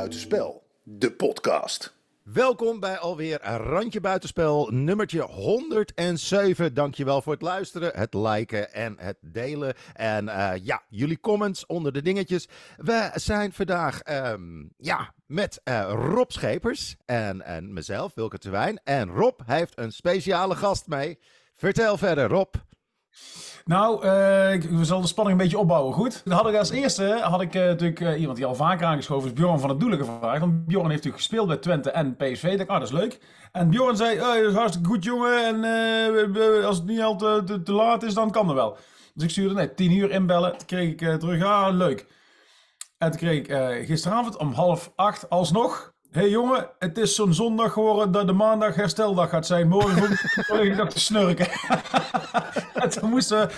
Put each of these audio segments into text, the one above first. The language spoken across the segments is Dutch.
Buitenspel, de podcast. Welkom bij alweer Randje Buitenspel, nummertje 107. Dankjewel voor het luisteren, het liken en het delen. En uh, ja, jullie comments onder de dingetjes. We zijn vandaag um, ja, met uh, Rob Schepers en, en mezelf, Wilke Terwijn. En Rob heeft een speciale gast mee. Vertel verder, Rob. Nou, uh, we zullen de spanning een beetje opbouwen, goed? Dan had ik als eerste had ik, uh, natuurlijk uh, iemand die al vaker aangeschoven is, Bjorn van het Doelen gevraagd. Want Bjorn heeft natuurlijk gespeeld bij Twente en PSV. Ik dacht, ah, dat is leuk. En Bjorn zei, oh, dat is hartstikke goed, jongen. En als het niet al te, te, laat is, dan kan dat wel. Dus ik stuurde, nee, tien uur inbellen. Toen kreeg ik terug, ah, leuk. En toen kreeg ik gisteravond om half acht alsnog Hé hey jongen, het is zo'n zondag geworden dat de maandag hersteldag gaat zijn. Morgen hoor ik nog te snurken. en toen moesten we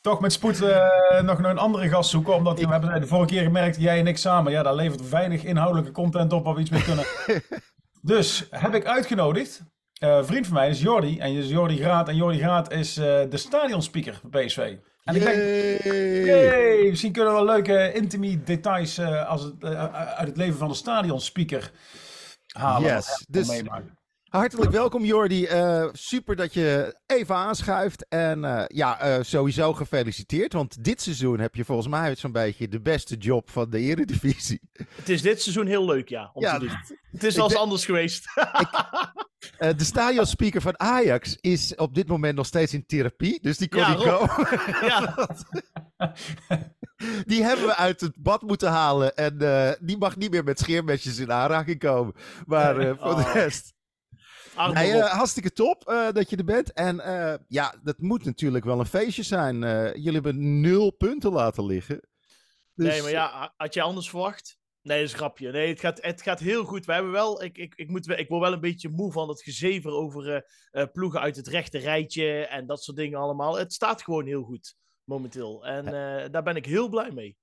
toch met spoed uh, nog een andere gast zoeken. Omdat we hebben de vorige keer gemerkt, jij en ik samen, ja, daar levert weinig inhoudelijke content op waar we iets mee kunnen. dus heb ik uitgenodigd. Uh, een vriend van mij is Jordi. En is Jordi Graat. En Jordi Graat is uh, de stadionspeaker bij PSV. En ik denk, hey, misschien kunnen we wel leuke intimie details als het, uit het leven van de stadionspeaker halen. Yes, dus. Hartelijk welkom Jordi. Uh, super dat je even aanschuift. En ja, sowieso gefeliciteerd. Want dit seizoen heb je volgens mij zo'n beetje de beste job van de Eredivisie. Het is dit seizoen heel leuk, ja, om ja, te doen. Het is als anders geweest. Ik, de stadionspeaker van Ajax is op dit moment nog steeds in therapie, dus die kon ja, niet komen. Ja. die hebben we uit het bad moeten halen en uh, die mag niet meer met scheermesjes in aanraking komen. Maar uh, voor oh. de rest... Nee, hartstikke top dat je er bent. En ja, dat moet natuurlijk wel een feestje zijn. jullie hebben nul punten laten liggen. Dus... Nee, maar ja, had je anders verwacht? Nee, dat is een grapje. Nee, het gaat, het gaat heel goed. We hebben wel, ik, ik, ik, moet, ik word wel een beetje moe van het gezever over ploegen uit het rechte rijtje en dat soort dingen allemaal. Het staat gewoon heel goed momenteel. En daar ben ik heel blij mee.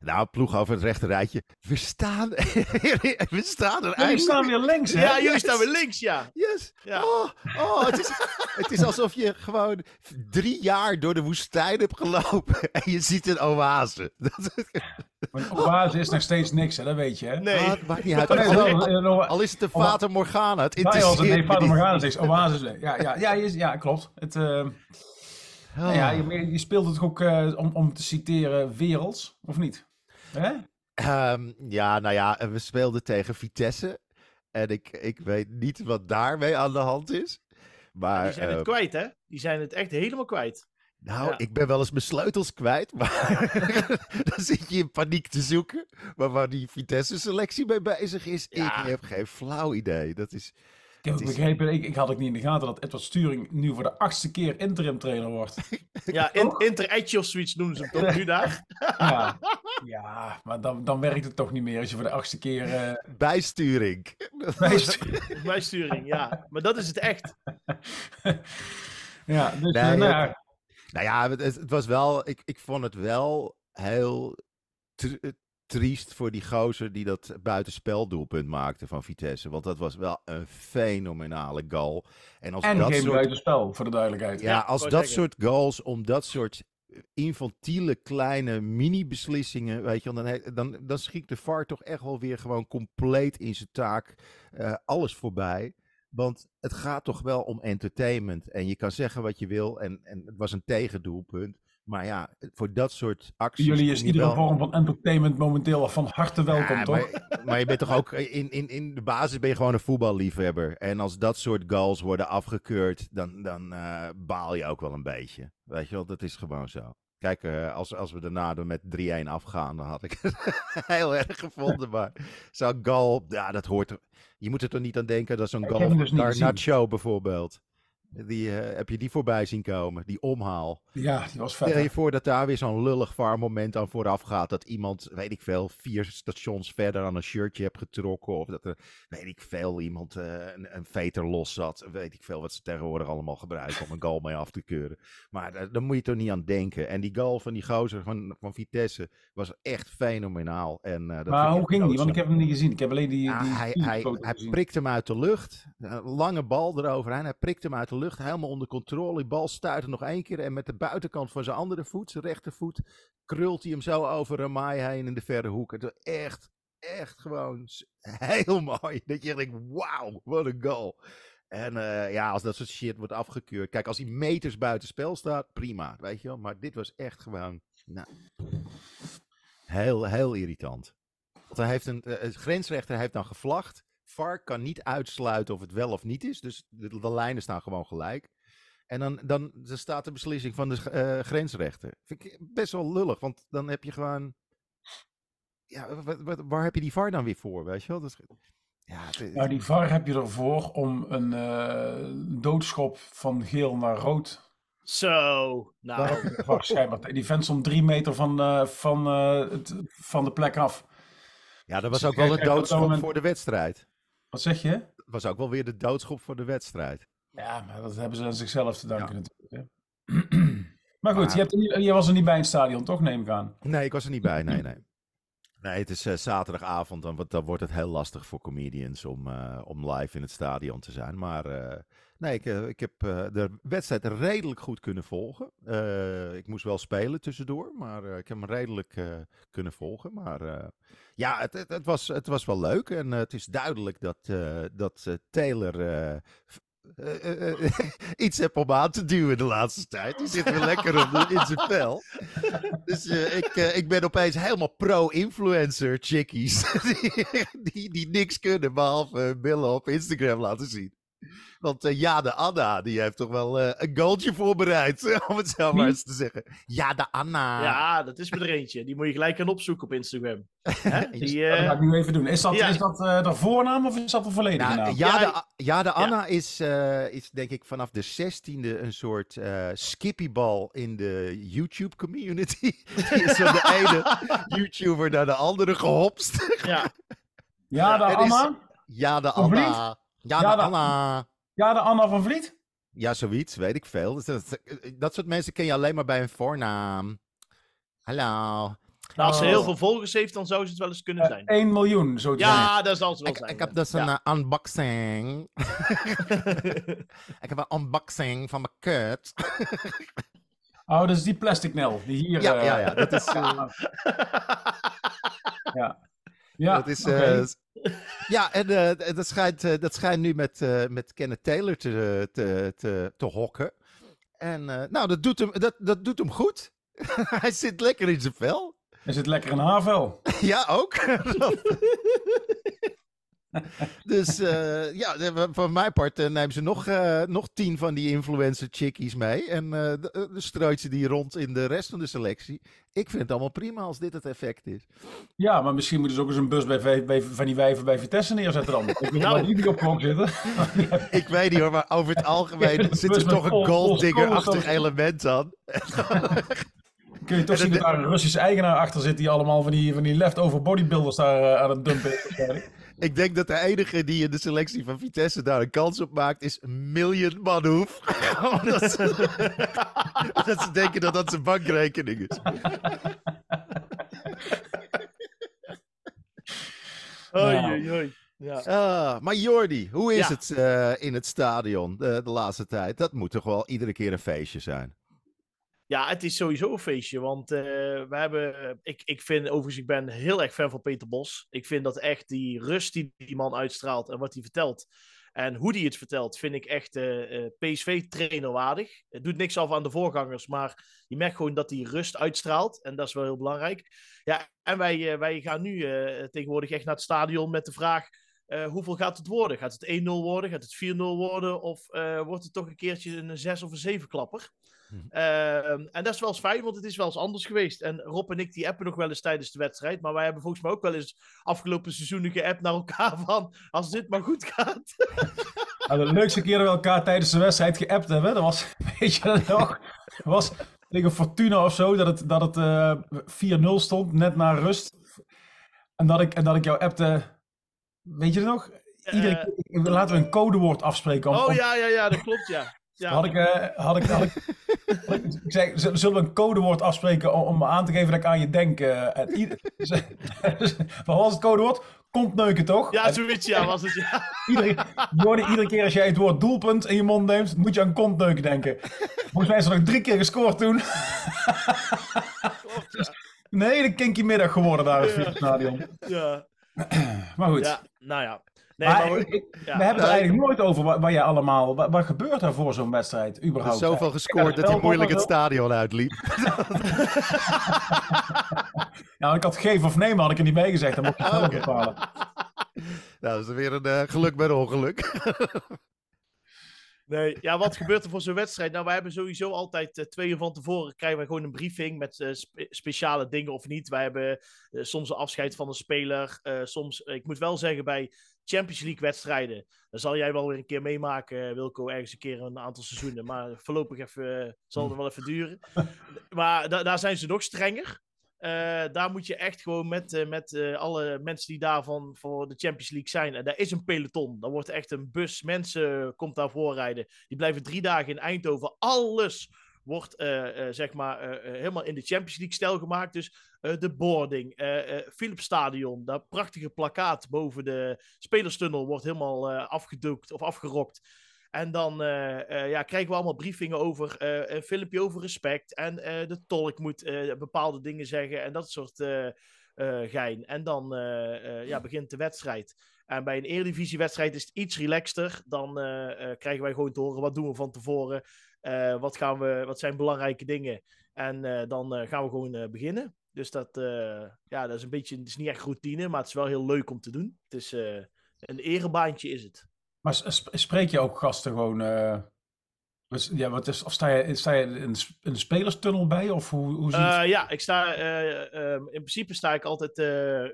Nou, ploeg over het rechte rijtje. We staan, we staan er Jullie staan weer links, hè? Ja, jullie staan weer links, ja. Yes. Ja. Oh, oh het, is, het is alsof je gewoon drie jaar door de woestijn hebt gelopen en je ziet een oase. Maar een oase is nog steeds niks, hè? Dat weet je, hè? Nee. Ah, maakt niet uit. Al, al, is het de Fata Morgana. Het interesseert Nee, Fata Morgana is oase. Ja, ja, ja, ja, klopt. Het... Uh... Oh. Ja, je, je, speelt het ook, uh, om, om te citeren, werelds, of niet? Hè? Um, ja, nou ja, we speelden tegen Vitesse. En ik, ik weet niet wat daarmee aan de hand is. Maar, die zijn het uh, kwijt, hè? Die zijn het echt helemaal kwijt. Nou, ja. ik ben wel eens mijn sleutels kwijt, maar dan zit je in paniek te zoeken. Maar waar die Vitesse-selectie mee bezig is, ja. ik heb geen flauw idee. Dat is, ik heb begrepen, ik, ik had ook niet in de gaten dat Edward Sturing nu voor de achtste keer interim trainer wordt. Ja, in, inter of zoiets noemen ze hem toch nu daar? Ja, ja maar dan, dan werkt het toch niet meer als je voor de achtste keer... Uh... Bijsturing. Bijsturing. Bijsturing, ja. Maar dat is het echt. Ja, dus nee, nou, ja. nou ja, het, het, was wel, ik, ik vond het wel heel triest voor die gozer die dat buitenspeldoelpunt maakte van Vitesse. Want dat was wel een fenomenale goal. En, als en dat geen soort... buitenspel, voor de duidelijkheid. Ja, als dat soort goals, om dat soort infantiele kleine mini-beslissingen, weet je, dan, dan, dan schiet de VAR toch echt wel weer gewoon compleet in zijn taak uh, alles voorbij. Want het gaat toch wel om entertainment. En je kan zeggen wat je wil. En, en het was een tegendoelpunt. Maar ja, voor dat soort acties. Jullie is iedere vorm van entertainment momenteel van harte welkom, ja, toch? Maar, maar, je bent toch ook. In, in, in de basis ben je gewoon een voetballiefhebber. En als dat soort goals worden afgekeurd, dan, dan uh, baal je ook wel een beetje. Weet je wel, dat is gewoon zo. Kijk, uh, als, als we daarna met 3-1 afgaan, dan had ik het heel erg gevonden. Maar zo'n goal, ja, dat hoort er. Je moet er toch niet aan denken dat zo'n goal dus Garnacho bijvoorbeeld. Die, uh, heb je die voorbij zien komen? Die omhaal. Ja, die was vet. Stel je voor dat daar weer zo'n lullig moment aan vooraf gaat. Dat iemand, weet ik veel, vier stations verder aan een shirtje hebt getrokken. Of dat er, weet ik veel, iemand uh, een, een veter los zat. Weet ik veel wat ze tegenwoordig allemaal gebruiken om een goal mee af te keuren. Maar uh, daar moet je toch niet aan denken. En die goal van die gozer van, van Vitesse was echt fenomenaal. En, dat maar hoe ging die? Want ik heb hem niet gezien. Ik heb alleen die. Ja, die, hij, hij, hij prikt hem uit de lucht. Een lange bal eroverheen. Hij prikt hem uit de lucht, helemaal onder controle. Die bal stuitte nog één keer en met de buitenkant van zijn andere voet, zijn rechtervoet, krult hij hem zo over Ramai heen in de verre hoek. Het was echt echt gewoon heel mooi. Dat je denkt, wauw, wat een goal. En eh, ja, als dat soort shit wordt afgekeurd. Kijk, als hij meters buiten spel staat, prima, weet je wel. Maar dit was echt gewoon, nou, heel, heel irritant. Want hij heeft een, eh, een grensrechter heeft dan gevlacht. VAR kan niet uitsluiten of het wel of niet is. Dus de, de lijnen staan gewoon gelijk. En dan, dan, dan staat de beslissing van de eh, grensrechter. Vind ik best wel lullig, want dan heb je gewoon... Ja, wat, wat- waar heb je die VAR dan weer voor, weet je wel? Dat is, ja, het- Nou, die VAR heb je ervoor om een eh, doodschop van geel naar rood. Zo, nou. Die vent stond drie meter van, eh, van, eh, het, van de plek af. ja, dat was Dus ook wel een doodschop moment- voor de wedstrijd. Wat zeg je? Dat was ook wel weer de doodschop voor de wedstrijd. Ja, maar dat hebben ze aan zichzelf te danken Ja. natuurlijk. Hè? maar goed, Maar- je, hebt er niet, je was er niet bij in het stadion, toch? Neem ik aan. Nee, ik was er niet bij. Nee, nee. Nee, het is eh, zaterdagavond. Dan, dan wordt het heel lastig voor comedians om, eh, om live in het stadion te zijn. Maar eh, nee, ik, eh, ik heb eh, de wedstrijd redelijk goed kunnen volgen. Eh, ik moest wel spelen tussendoor, maar ik heb hem redelijk kunnen volgen. Maar ja, het, het, was, het was wel leuk. En het is duidelijk dat, dat Taylor iets heeft om aan te duwen de laatste tijd. Die zit weer lekker in zijn vel. Dus ik, ik ben opeens helemaal pro-influencer chickies. die, die, die niks kunnen behalve billen op Instagram laten zien. Want eh Jade Anna, die heeft toch wel eh, een goaltje voorbereid, om het zo maar eens te zeggen. Jade Anna. Ja, dat is me er eentje. Die moet je gelijk gaan opzoeken op Instagram. Hè? Die, Ja, dat eh, ga ik nu even doen. Is dat, ja. is dat eh, de voornaam of is dat de volledige Nou, naam? Jade, Ja, Jade Anna is, eh, is denk ik vanaf de 16e een soort eh skippybal in de YouTube community. Die is van de ene YouTuber naar de andere gehopst. ja. Ja, de er is- Anna? Jade Van Jade Jade- Anna. Ja, de Anna van Vliet? Ja, zoiets, weet ik veel. Dus dat, dat soort mensen ken je alleen maar bij een voornaam. Hallo. Nou, als ze Oh. heel veel volgers heeft, dan zou ze het wel eens kunnen zijn. 1 miljoen, zo te. Ja, dat zal ze wel Ik, zijn. ik heb ja. dus een Ja. eh, unboxing. ik heb een unboxing van mijn kut. Oh, dat is die plastic nel. Die hier... Ja, eh, ja, ja. Dat is, eh, ja. Ja, dat is eh, ja, en eh, dat, schijnt, eh, dat schijnt nu met, met Kenneth Taylor te, te, te, te hokken. En nou, dat doet hem, dat, dat doet hem goed. Hij zit lekker in zijn vel. Er zit lekker een haarvel. Ja, ook. dus eh, ja, van mijn part eh, nemen ze nog, eh, nog tien van die influencer chickies mee. En eh strooit ze die rond in de rest van de selectie. Ik vind het allemaal prima als dit het effect is. Ja, maar misschien moeten ze ook eens een bus bij, van die wijven bij Vitesse neerzetten dan. Ik weet niet Nou. die op klok zitten. Ik weet niet hoor, maar over het algemeen zit er toch een golddigger-achtig element aan. Kun je toch zien dat daar een Russische eigenaar achter zit die allemaal van die, van die leftover bodybuilders daar aan het dumpen is. Ik denk dat de enige die in de selectie van Vitesse daar een kans op maakt is Million Manhoef. Ze, dat ze denken dat dat zijn bankrekening is. Oei, Nou. oei, oei. Ja. Ah, maar Jordi, hoe is Ja. het eh, in het stadion de, de laatste tijd? Dat moet toch wel iedere keer een feestje zijn? Ja, het is sowieso een feestje. Want eh, we hebben. Ik, ik vind overigens, ik ben heel erg fan van Peter Bos. Ik vind dat echt die rust die die man uitstraalt en wat hij vertelt. En hoe hij het vertelt, vind ik echt eh, eh, PSV-trainer waardig. Het doet niks af aan de voorgangers, maar je merkt gewoon dat hij rust uitstraalt. En dat is wel heel belangrijk. Ja, en wij, eh, wij gaan nu eh, tegenwoordig echt naar het stadion met de vraag: eh, hoeveel gaat het worden? Gaat het 1-0 worden? Gaat het 4-0 worden? Of eh, wordt het toch een keertje een 6 of een 7 klapper? Mhm. Ehm, en dat is wel eens fijn, want het is wel eens anders geweest. En Rob en ik die appen nog wel eens tijdens de wedstrijd. Maar wij hebben volgens mij ook wel eens afgelopen seizoenen geappt naar elkaar van... Als dit maar goed gaat. Nou, de leukste keer dat we elkaar tijdens de wedstrijd geappt hebben, dat was, weet je dat nog? Dat was tegen Fortuna of zo, dat het, dat het eh 4-0 stond, net na rust. En dat ik, en dat ik jou appte, weet je het nog? Iedere Eh, keer, laten we een codewoord afspreken. Om, oh om- ja, ja, ja, dat klopt, ja. ja. Had ik, eh, had ik, had ik, ik zei, z- zullen we een codewoord afspreken om, om aan te geven dat ik aan je denk? eh, en ieder- wat was het codewoord? Komt neuken toch? Ja, zoiets, ja, was het, ja. iedere, Jordi, iedere keer als jij het woord doelpunt in je mond neemt, moet je aan kontneuken denken. Volgens mij is er nog drie keer gescoord toen. Klopt, ja. Een hele kinky middag geworden daar in het Stadion. ja. Maar goed. Ja, nou ja. Nee, maar maar we- ja. hebben het eigenlijk nooit over wat, wat jij allemaal... Wat, wat gebeurt er voor zo'n wedstrijd Er is überhaupt? zoveel gescoord dat hij moeilijk het stadion uitliep. Nou, ik had geef of nee, maar had ik er niet bij gezegd. Dan mocht je het zelf Oké. bepalen. Nou, dat is weer een eh, geluk bij een ongeluk. Nee, ja, wat gebeurt er voor zo'n wedstrijd? Nou, wij hebben sowieso altijd eh, twee uur van tevoren krijgen wij gewoon een briefing met eh, spe- speciale dingen of niet. Wij hebben eh, soms een afscheid van een speler. soms, ik moet wel zeggen, bij Champions League wedstrijden, dan zal jij wel weer een keer meemaken, Wilco, ergens een keer een aantal seizoenen. Maar voorlopig even, zal het wel even duren. maar da- daar zijn ze nog strenger. Eh, daar moet je echt gewoon met, eh, met eh, alle mensen die daarvan voor de Champions League zijn. En daar is een peloton. Dan wordt echt een bus mensen komt daarvoor rijden. Die blijven drie dagen in Eindhoven. Alles wordt zeg maar helemaal in de Champions League stijl gemaakt. Dus de boarding, Philips Stadion, dat prachtige plakkaat boven de spelerstunnel wordt helemaal afgedoekt of afgerokt. En dan eh, eh, ja, krijgen we allemaal briefingen over eh, een filmpje over respect. En de tolk moet bepaalde dingen zeggen en dat soort gein. En dan ja, begint de wedstrijd. En bij een Eredivisiewedstrijd is het iets relaxter. Dan krijgen wij gewoon te horen wat doen we van tevoren. Wat, gaan we, wat zijn belangrijke dingen. En dan gaan we gewoon beginnen. Dus dat, ja, dat is een beetje, is niet echt routine, maar het is wel heel leuk om te doen. Het is een erebaantje is het. Maar spreek je ook gasten gewoon... eh, dus, ja, wat is, of sta je, sta je in, de spelerstunnel bij? Of hoe, hoe ziet Eh, ja, ik sta, eh, in principe sta ik altijd,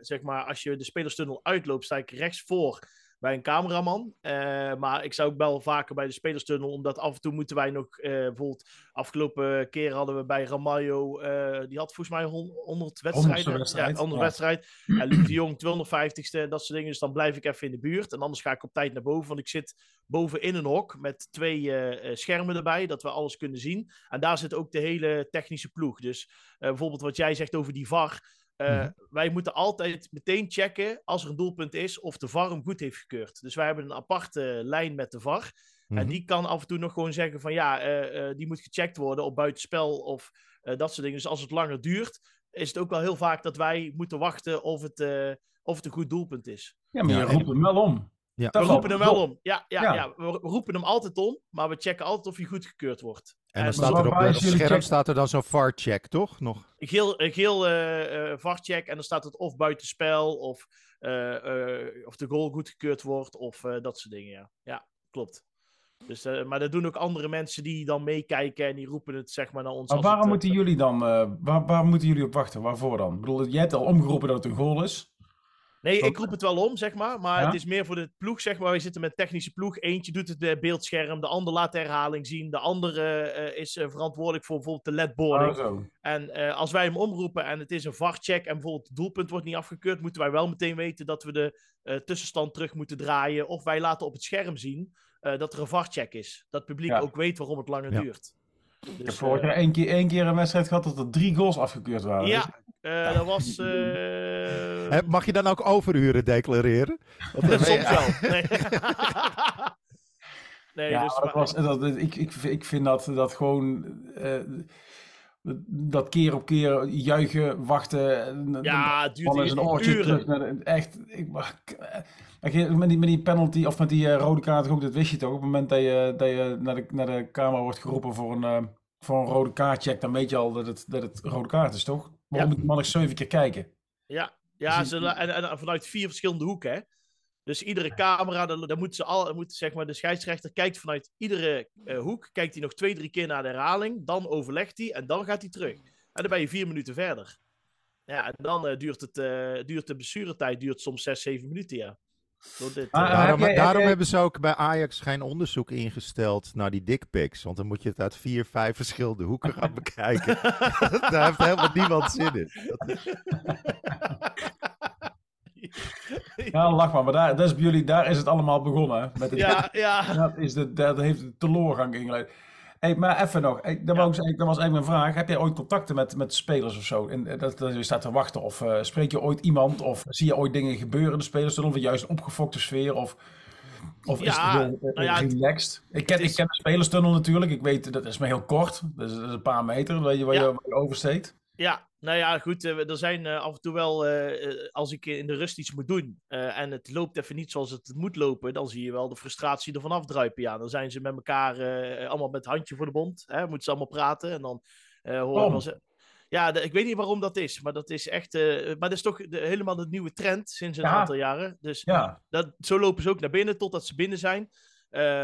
zeg maar, als je de spelerstunnel uitloopt, sta ik rechts voor bij een cameraman. Eh, maar ik sta ook wel vaker bij de spelerstunnel, omdat af en toe moeten wij nog, eh, bijvoorbeeld, afgelopen keer hadden we bij Ramaljo, eh, die had volgens mij hon- 100 wedstrijden. wedstrijd, Ja, 100 ja. wedstrijd. En Luc de Jong 250ste, dat soort dingen. Dus dan blijf ik even in de buurt. En anders ga ik op tijd naar boven, want ik zit boven in een hok met twee schermen erbij, dat we alles kunnen zien. En daar zit ook de hele technische ploeg. Dus bijvoorbeeld wat jij zegt over die VAR. Eh, Mhm. Wij moeten altijd meteen checken als er een doelpunt is of de VAR hem goed heeft gekeurd. Dus wij hebben een aparte lijn met de VAR. En Mhm. die kan af en toe nog gewoon zeggen van ja, eh, eh, die moet gecheckt worden op buitenspel of eh, dat soort dingen. Dus als het langer duurt, is het ook wel heel vaak dat wij moeten wachten of het, eh, of het een goed doelpunt is. Ja, maar je Ja, roept hem wel om. Ja. We roepen hem wel om. Ja, ja, Ja. ja. we we roepen hem altijd om, maar we checken altijd of hij goedgekeurd wordt. En dan staat er op het scherm staat er dan zo'n VAR-check, toch? Nog? Een geel, een geel eh, eh, VAR-check en dan staat het of buitenspel of, eh, eh, of de goal goedgekeurd wordt of eh, dat soort dingen. Ja, ja klopt. Dus, eh, maar dat doen ook andere mensen die dan meekijken en die roepen het zeg maar naar ons. Maar waarom het, moeten jullie dan... eh, waar, waar moeten jullie op wachten? Waarvoor dan? Ik bedoel, jij hebt al omgeroepen dat het een goal is. Nee, ik roep het wel om, zeg maar. Maar Ja? het is meer voor de ploeg, zeg maar. We zitten met technische ploeg. Eentje doet het eh, beeldscherm, de ander laat de herhaling zien. De andere eh, is eh, verantwoordelijk voor bijvoorbeeld de ledboarding. Oh. En als wij hem omroepen en het is een VAR-check en bijvoorbeeld het doelpunt wordt niet afgekeurd, moeten wij wel meteen weten dat we de tussenstand terug moeten draaien. Of wij laten op het scherm zien dat er een VAR-check is. Dat het publiek Ja. ook weet waarom het langer Ja. duurt. Ik heb Dus, vorig eh, jaar één keer, één keer een wedstrijd gehad dat er drie goals afgekeurd waren. ja, eh, dat was. eh, Mag je dan ook overuren declareren? Want dan- Soms wel. Nee, nee Ja, dus, maar dat was, dat, ik, ik, ik vind dat, dat gewoon... eh, dat keer op keer juichen, wachten... en- ja, het duurt een uren. oortje terug naar de, echt. Ik, maar- met, die, met die penalty of met die eh, rode kaart ook, dat wist je toch? Op het moment dat je, dat je naar, de, naar de camera wordt geroepen voor een, eh, voor een rode kaartcheck, dan weet je al dat het, dat het rode kaart is, toch? Waarom moet die man nog zeven keer kijken? Ja, ja Dus ze, en, en vanuit vier verschillende hoeken. Hè? Dus iedere camera, dan, dan moeten ze al, moet, zeg maar, de scheidsrechter kijkt vanuit iedere eh, hoek, kijkt hij nog twee, drie keer naar de herhaling, dan overlegt hij en dan gaat hij terug. En dan ben je vier minuten verder. Ja, en dan duurt, het, duurt de blessuretijd duurt soms zes, zeven minuten, ja. Door dit, Ah, eh, ah, Daarom, heb jij- daarom heb jij- hebben ze ook bij Ajax geen onderzoek ingesteld naar die dickpics. Want dan moet je het uit vier, vijf verschillende hoeken gaan bekijken. Daar heeft helemaal niemand zin in. Ja, lach maar, maar daar, dat is bij jullie, daar is het allemaal begonnen. Met het, ja, ja. Dat, is de, dat heeft de teleurgang ingeleid. Hey, maar even nog, hey, dat, Ja. dat was eigenlijk mijn vraag. Heb jij ooit contacten met, met spelers of zo? En eh, dat, dat je staat te wachten. Of eh, spreek je ooit iemand? Of zie je ooit dingen gebeuren in de spelerstunnel? Of juist een opgefokte sfeer? Of, of is het heel eh, nou ja, relaxed? Ik ken, is- ik ken de spelerstunnel natuurlijk. Ik weet, dat is maar heel kort. Dat is, dat is een paar meter waar je, waar Ja. je, waar je oversteekt. Ja, Nou ja, goed. eh, er zijn eh, af en toe wel, eh, als ik in de rust iets moet doen en het loopt even niet zoals het moet lopen, dan zie je wel de frustratie ervan afdruipen. Ja, dan zijn ze met elkaar allemaal met handje voor de mond. Hè, moeten ze allemaal praten en dan wel ze- Ja, ik weet niet waarom dat is, maar dat is echt. maar dat is toch de, helemaal de nieuwe trend sinds een Ja. aantal jaren. Dus Ja, dat, zo lopen ze ook naar binnen totdat ze binnen zijn.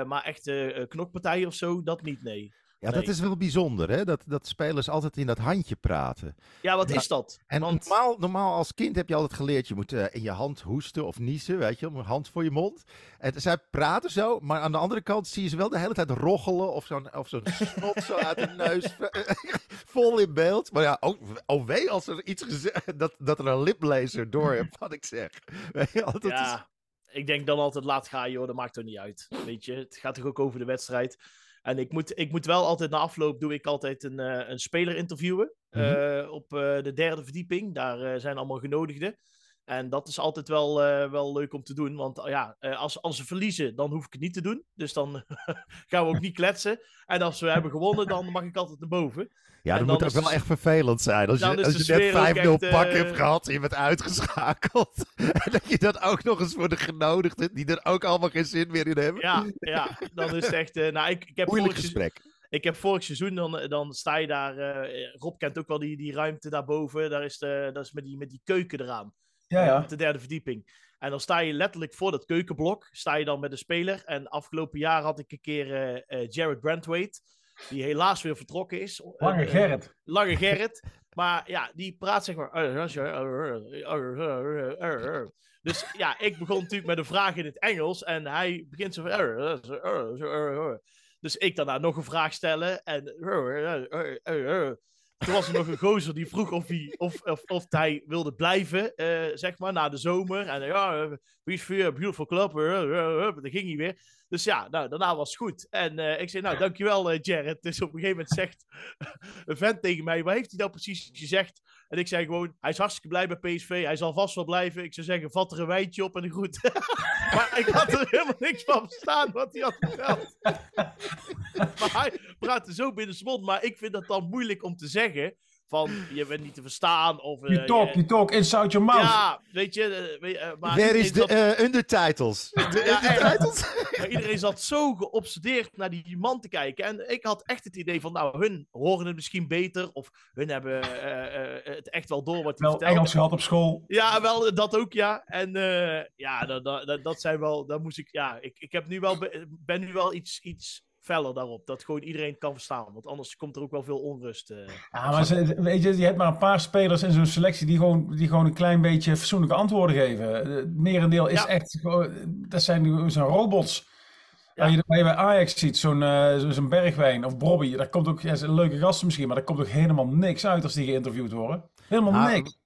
Maar echt eh, knokpartijen of zo, dat niet, nee. Ja, dat is wel bijzonder, hè? Dat, dat spelers altijd in dat handje praten. Ja, wat Ja. is dat? En Want- normaal, normaal als kind heb je altijd geleerd, je moet eh, in je hand hoesten of niezen, weet je, een hand voor je mond. En zij praten zo, maar aan de andere kant zie je ze wel de hele tijd roggelen of zo'n of zo'n snot zo uit de neus, vol in beeld. Maar ja, oh, oh wee als er iets gezegd, dat, dat er een liplezer door hebt wat ik zeg. Weet je wel, dat is- ja, ik denk dan altijd laat gaan, joh, dat maakt er niet uit. Weet je, het gaat toch ook over de wedstrijd. En ik moet, ik moet wel altijd na afloop doe ik altijd een, eh, een speler interviewen. Mhm. eh, op eh, de derde verdieping. Daar zijn allemaal genodigden. En dat is altijd wel, eh, wel leuk om te doen. Want eh, ja, eh, als, als ze verliezen, dan hoef ik het niet te doen. Dus dan gaan we ook niet kletsen. En als we hebben gewonnen, dan mag ik altijd naar boven. Ja, En dat moet ook wel echt vervelend zijn. Als je, als je net sfeer ook 5-0 echt, pak hebt gehad en je bent uitgeschakeld. en dat je dat ook nog eens voor de genodigden, die er ook allemaal geen zin meer in hebben. Ja, ja dan is het echt... nou, ik, ik heb Moeilijk vorig seizoen- gesprek. Ik heb vorig seizoen, dan, dan sta je daar. Rob kent ook wel die, die ruimte daarboven. Daar is, de, dat is met, die, met die keuken eraan. Ja, ja. Op de derde verdieping. En dan sta je letterlijk voor dat keukenblok. Sta je dan met de speler. En afgelopen jaar had ik een keer eh, eh, Jared Brandwaite. Die helaas weer vertrokken is. Lange Eh, Gerrit. Lange Gerrit. Maar ja, die praat zeg maar. Dus ja, ik begon natuurlijk met een vraag in het Engels. En hij begint zo van. Dus ik daarna nog een vraag stellen. En. Toen was er nog een gozer die vroeg of hij, of, of, of hij wilde blijven, eh, zeg maar, na de zomer. En ja, wie is voor beautiful club. Dan ging hij weer. Dus ja, nou, daarna was het goed. En eh, ik zei, nou, dankjewel eh Jared. Dus op een gegeven moment zegt een vent tegen mij, wat heeft hij nou precies gezegd? En ik zei gewoon, hij is hartstikke blij bij PSV. Hij zal vast wel blijven. Ik zou zeggen, vat er een wijntje op en groet. maar ik had er helemaal niks van verstaan wat hij had verteld. maar hij praatte zo binnen zijn mond. Maar ik vind dat dan moeilijk om te zeggen. Van, je bent niet te verstaan. Of, eh, You talk, je- you talk inside your mouth. ja, weet je. eh, weet je, eh, maar Waar is iedereen de zat- eh, undertitles? De Ja, undertitles? maar iedereen zat zo geobsedeerd naar die man te kijken. En ik had echt het idee van, nou, hun horen het misschien beter. Of hun hebben eh, eh, het echt wel door wat hij Wel. Engels gehad op school. Ja, wel, dat ook, ja. En eh, ja, dat, dat, dat- zijn wel, dat moest ik, ja, ik, ik heb nu wel, be- ben nu wel iets, iets feller daarop. Dat gewoon iedereen het kan verstaan. Want anders komt er ook wel veel onrust. eh. Ja, maar ze, weet je, je hebt maar een paar spelers in zo'n selectie die gewoon, die gewoon een klein beetje fatsoenlijke antwoorden geven. Het merendeel is Ja. echt, dat zijn nu zo'n robots. Ja. Waar, je, waar je bij Ajax ziet, zo'n eh, zo- zo'n Bergwijn of Bobby, daar komt ook, ja, zijn leuke gasten misschien, maar daar komt ook helemaal niks uit als die geïnterviewd worden. Helemaal niks.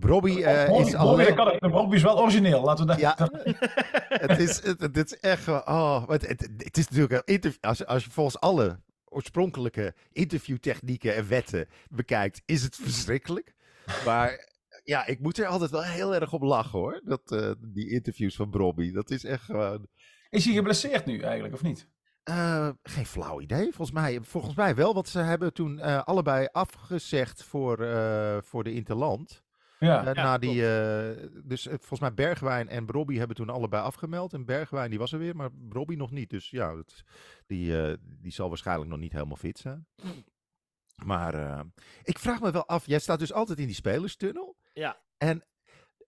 Bobby eh, Bobby, is alleen... kan, Bobby is wel origineel, laten we dat... Ja. het, is, het, het is echt. Oh, het, het, het is natuurlijk een interview... Als, als je volgens alle oorspronkelijke interviewtechnieken en wetten bekijkt, is het verschrikkelijk. Maar ja, ik moet er altijd wel heel erg op lachen hoor. Dat, eh, die interviews van Bobby. Dat is echt gewoon... Is hij geblesseerd nu eigenlijk, of niet? Eh, geen flauw idee. Volgens mij, volgens mij wel, want ze hebben toen eh, allebei afgezegd voor, eh, voor de Interland. Ja. Ja, na die, eh, dus eh, volgens mij Bergwijn en Robbie hebben toen allebei afgemeld. En Bergwijn die was er weer, maar Robbie nog niet. Dus ja, dat, die, eh, die zal waarschijnlijk nog niet helemaal fit zijn. Maar eh, ik vraag me wel af, jij staat dus altijd in die spelerstunnel. Ja. En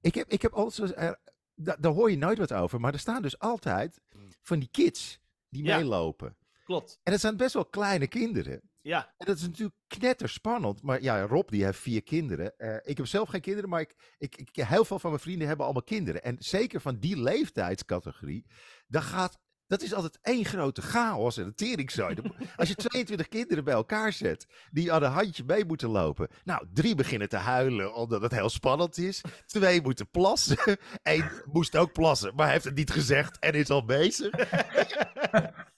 ik heb, ik heb altijd, er, da- daar hoor je nooit wat over, maar er staan dus altijd van die kids die Ja. meelopen. Klopt. En dat zijn best wel kleine kinderen. Ja, En dat is natuurlijk knetterspannend. Maar ja, Rob die heeft vier kinderen. Eh, ik heb zelf geen kinderen, maar ik, ik, ik, heel veel van mijn vrienden hebben allemaal kinderen. En zeker van die leeftijdscategorie, dan gaat, dat is altijd één grote chaos en een teringzooi. Als je 22 kinderen bij elkaar zet, die aan een handje mee moeten lopen. Nou, drie beginnen te huilen omdat het heel spannend is. Twee moeten plassen. Eén moest ook plassen, maar heeft het niet gezegd en is al bezig.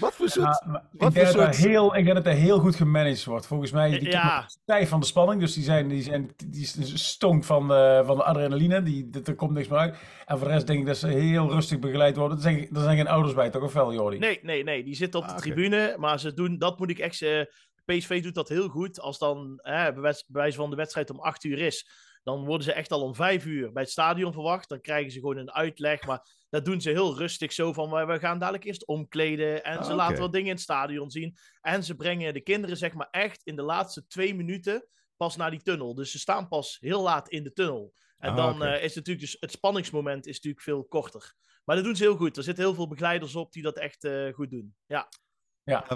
Wat voor soort... Ja, wat ik, denk er soort- heel, ik denk dat er heel goed gemanaged wordt. Volgens mij, die Ja. stijf van de spanning. Dus die zijn, die zijn die stonk van de, van de adrenaline. Die, dat- er komt niks meer uit. En voor de rest denk ik dat ze heel rustig begeleid worden. Er zijn, er zijn geen ouders bij, toch? Of wel, Jordi? nee, nee, nee. Die zitten op de Ah, tribune. Maar ze doen, dat moet ik echt. eh, PSV doet dat heel goed. Als dan hè, bij wijze- bij wijze van de wedstrijd om acht uur is, dan worden ze echt al om vijf uur bij het stadion verwacht. Dan krijgen ze gewoon een uitleg. Maar dat doen ze heel rustig zo van, "We- gaan dadelijk eerst omkleden. En Ah, ze oké. laten wat dingen in het stadion zien. En ze brengen de kinderen zeg maar echt in de laatste twee minuten pas naar die tunnel. Dus ze staan pas heel laat in de tunnel. En Ah, dan eh, is natuurlijk dus het spanningsmoment is natuurlijk veel korter. Maar dat doen ze heel goed. Er zitten heel veel begeleiders op die dat echt eh, goed doen. Ja. Ja.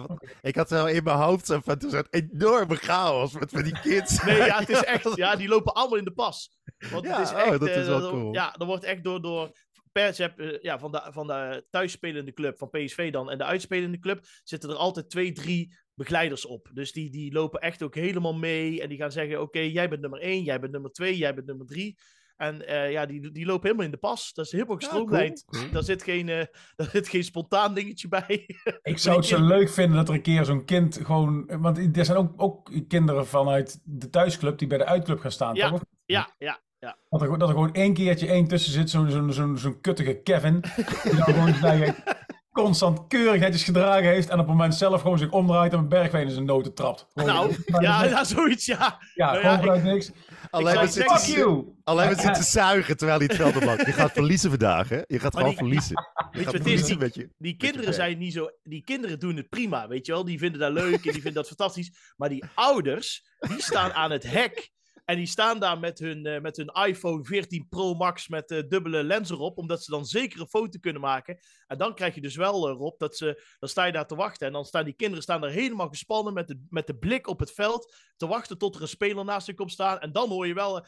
Ik had wel in mijn hoofd zo van, zo'n enorme chaos met, met die kids. Nee, ja, het is echt. Ja, die lopen allemaal in de pas. Want Ja, het is oh, echt. dat eh, is wel er- cool. Ja, er wordt echt door. door per, ze hebben, eh, ja, van, de, van de thuisspelende club, van PSV dan, en de uitspelende club, zitten er altijd twee, drie begeleiders op. Dus die, die lopen echt ook helemaal mee. En die gaan zeggen: Oké, jij bent nummer één, jij bent nummer twee, jij bent nummer drie. En eh, ja, die, die lopen helemaal in de pas. Dat is helemaal Ja, gestroomlijnd. cool, cool. Daar, zit geen, eh, daar zit geen spontaan dingetje bij. Ik zou het zo leuk vinden dat er een keer zo'n kind gewoon... Want er zijn ook, ook kinderen vanuit de thuisclub die bij de uitclub gaan staan. Ja. toch? ja, ja, ja. Dat er, dat er gewoon één keertje één tussen zit, zo'n zo'n zo'n kuttige Kevin. Die dan gewoon constant keurig netjes gedragen heeft. En op het moment zelf gewoon zich omdraait en een bergwijn in zijn noten trapt. Gewoon- Nou, ja, ja, zoiets, ja. ja, nou gewoon ja, niks. Alleen zeggen- zitten, Fuck you! alleen maar zitten zuigen terwijl hij het veld oploopt. Je gaat verliezen vandaag, hè? Je gaat Maar gewoon die- verliezen. Je Weet je gaat wat het is? verliezen Die, met je. die kinderen zijn niet zo. Die kinderen doen het prima, weet je wel. Die vinden dat leuk en die vinden dat fantastisch. Maar die ouders, die staan aan het hek. En die staan daar met hun, eh, met hun iPhone 14 Pro Max met eh, dubbele lens erop. Omdat ze dan zeker een foto kunnen maken. En dan krijg je dus wel, eh, Rob, dat ze. Dan sta je daar te wachten. En dan staan die kinderen staan er helemaal gespannen met de, met de blik op het veld. Te wachten tot er een speler naast ze komt staan. En dan hoor je wel. eh,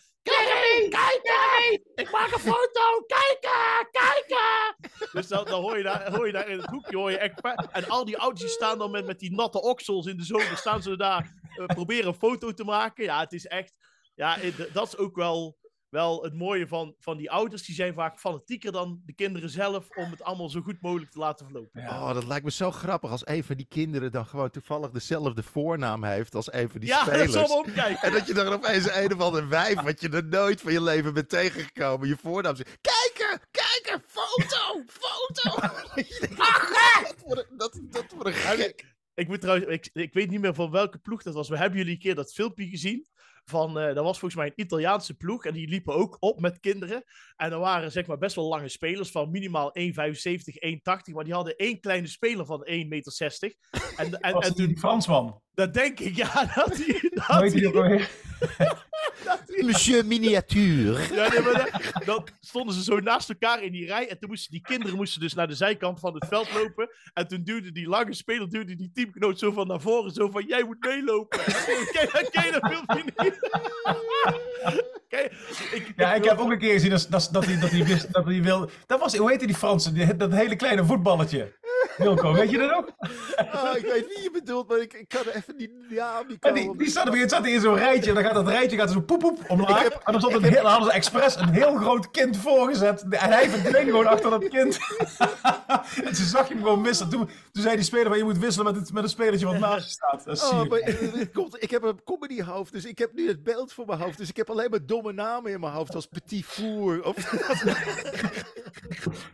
Kijk, ik maak een foto. Kijk, kijk. Dus dan, dan hoor, je daar, hoor je daar in het hoekje, hoor je echt... En al die ouders die staan dan met, met die natte oksels in de zomer, staan ze daar, eh, proberen een foto te maken. Ja, het is echt... Ja, eh, dat is ook wel, wel het mooie van, van die ouders. Die zijn vaak fanatieker dan de kinderen zelf om het allemaal zo goed mogelijk te laten verlopen. Ja. Oh, dat lijkt me zo grappig als een van die kinderen dan gewoon toevallig dezelfde voornaam heeft als een van die Ja, dat spelers. zal wel omkijken. En dat je dan opeens een of ander wijf, wat je er nooit van je leven bent tegengekomen, je voornaam zegt. Kijken, kijken, foto, foto. Dat dat wordt een- dat, dat wordt een gek. Ik, moet trouwens, ik, ik weet niet meer van welke ploeg dat was. We hebben jullie een keer dat filmpje gezien. Van, eh, dat was volgens mij een Italiaanse ploeg. En die liepen ook op met kinderen. En er waren zeg maar best wel lange spelers. Van minimaal 1,75, 1,80. Maar die hadden één kleine speler van 1,60 meter. En, en, Was en die toen, Fransman? dat denk ik, ja, dat die... Dat die? Monsieur Miniatuur. ja, nee, maar dan, dan stonden ze zo naast elkaar in die rij. En toen moesten die kinderen moesten dus naar de zijkant van het veld lopen. En toen duwde die lange speler duwde die teamgenoot zo van naar voren. Zo van, jij moet meelopen. Ken je- ken je dat filmpje niet? Je- ik, Ja, ik heb ook een keer gezien dat, dat, dat, hij, dat, hij wist, dat hij wil... Dat was, hoe heette die Franse? Die, dat hele kleine voetballetje. Wilco, weet je dat ook? Ah, ik weet wie je bedoelt, maar ik, ik kan er even niet ja, die En die, die zat, er- zat in zo'n rijtje en dan gaat dat rijtje gaat zo poep poep omlaag. Heb- en dan, stond een heel, hadden ze expres een heel groot kind voorgezet. En hij verdween gewoon achter dat kind. en ze zag je hem gewoon missen. Toen, toen zei die speler van je moet wisselen met, het, met een spelertje wat naast je staat. Dat Oh, maar, eh, het komt, ik heb een comedy hoofd, dus ik heb nu het beeld voor mijn hoofd. Dus ik heb alleen maar domme namen in mijn hoofd, als Petit Four of